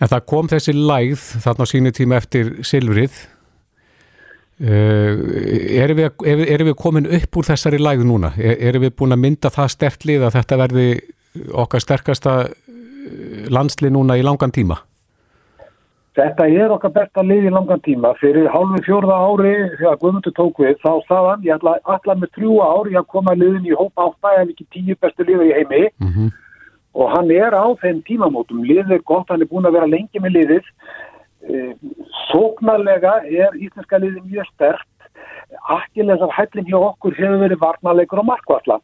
[SPEAKER 3] en það kom þessi læð þarna síni tíma eftir Silvrið. Uh, erum, við, er, við komin upp úr þessari læð núna? Er, erum við búin að mynda það stertlið að þetta verði okkar sterkasta landsli núna í langan tíma?
[SPEAKER 10] Þetta er okkar besta lið í langan tíma. Fyrir hálfu fjórða ári þegar Guðmundur tók við þá sagðan ég ætla allar með þrjú ári að koma liðin í hópa átta ef ekki tíu bestu liða í heimi mm -hmm. og hann er á þeim tímamótum. Liðið er gott, hann er búin að vera lengi með liðið. Sóknarlega er íslenska liðið mjög stert. Akkilegar hællin hjá okkur hefur verið varnarleikur og markvallar.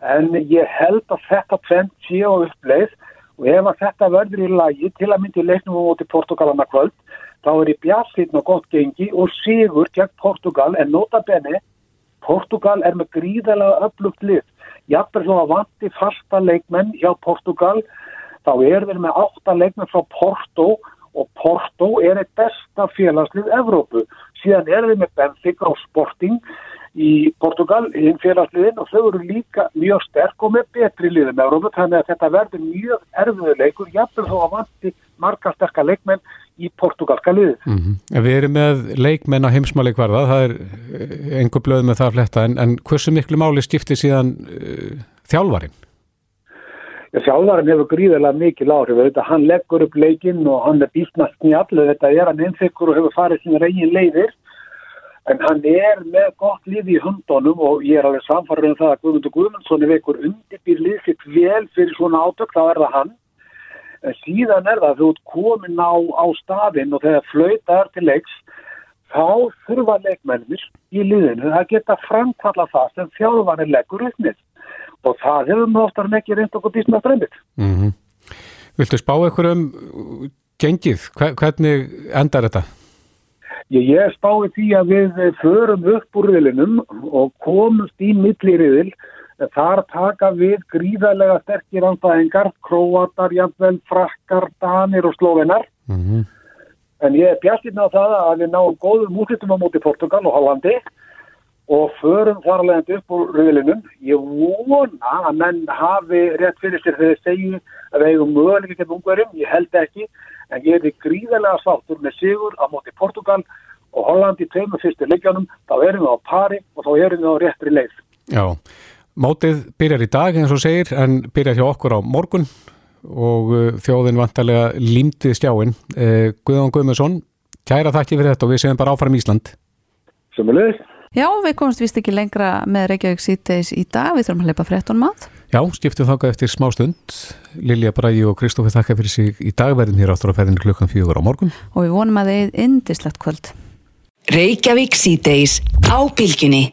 [SPEAKER 10] En ég held að þetta trend sé á uppleið og ef að þetta verður í lagi til að myndi leiknum á móti Portugalana kvöld þá er í bjarsitn og gott gengi og sigur gegn Portugal en nota bene Portugal er með gríðalega upplugt lið jafnveg svo að vanti fasta leikmenn hjá Portugal þá er við með átta leikmenn frá Porto og Porto er eitt besta félagslið Evrópu síðan er við með Benfica og Sporting í Portugal, í félagsliðin og þau eru líka mjög sterk og með betri liðum Európa, þannig að þetta verður mjög erfiður leikur, jafnveg þó að vanti marga sterkar leikmenn í portugalska liðið.
[SPEAKER 3] Mm -hmm. Við erum með leikmenn á heimsmáleikvarða, það er engur blöð með það að fletta, en, en hversu miklu máli skiptir síðan uh, þjálfarin?
[SPEAKER 10] Já, þjálfarin hefur gríðilega mikil áhrif, þetta hann leggur upp leikinn og hann er býstnast í allu, þetta er hann einþykkur og hefur farið sín reygin leiðir En hann er með gott lið í hundunum og ég er alveg samfarið um það að Guðmundur Guðmundsson er veikur undirbýr lið sitt vel fyrir svona átök, þá er það hann. En síðan er það að þú ert komin á, á stafinn og þegar flauta er til leiks, þá þurfa leikmennir í liðinu að geta framkalla það sem þjálfanir leggur uppnið. Og það hefur við oftar en ekki reynd okkur bísna strömmit.
[SPEAKER 3] Mm -hmm. Viltu spá ykkur um gengið? Hvernig endar þetta?
[SPEAKER 10] Ég, ég spái því að við förum upp úr riðlinum og komumst í milliriðil. Þar taka við gríðarlega sterkir anstæðingar, króatar, jafnvel, frakkar, danir og slóvenar. Mm -hmm. En ég er bjastinn á það að við náum góðum útlýttum á móti Portugal og Hollandi og förum þarlegandi upp úr riðlinum. Ég vona að menn hafi rétt fyrir sér þegar þeir segju að við hefum möguleikir til ungverðum, ég held ekki en ég er gríðarlega sáttur með sigur á móti Portugal og Holland í tveimur fyrstu leikjanum, þá erum við á pari og þá erum við á réttri leið.
[SPEAKER 3] Já, mótið byrjar í dag eins og segir, en byrjar hjá okkur á morgun og uh, þjóðin vantarlega límtið stjáin. Eh, Guðan Guðmundsson, kæra þakki fyrir þetta og við séum bara áfram Ísland.
[SPEAKER 10] Sumulegis.
[SPEAKER 2] Já, við komumst vist ekki lengra með Reykjavík síðdeis í dag, við þurfum að leipa frétton mat.
[SPEAKER 3] Já, skiptum þáka eftir smá stund. Lilja Brægi og Kristófi þakka fyrir sig í dagverðin hér áttur á ferðinu klukkan fjögur á morgun.
[SPEAKER 2] Og við vonum að þið er indislegt kvöld.
[SPEAKER 1] Reykjavík síðdeis á bylginni.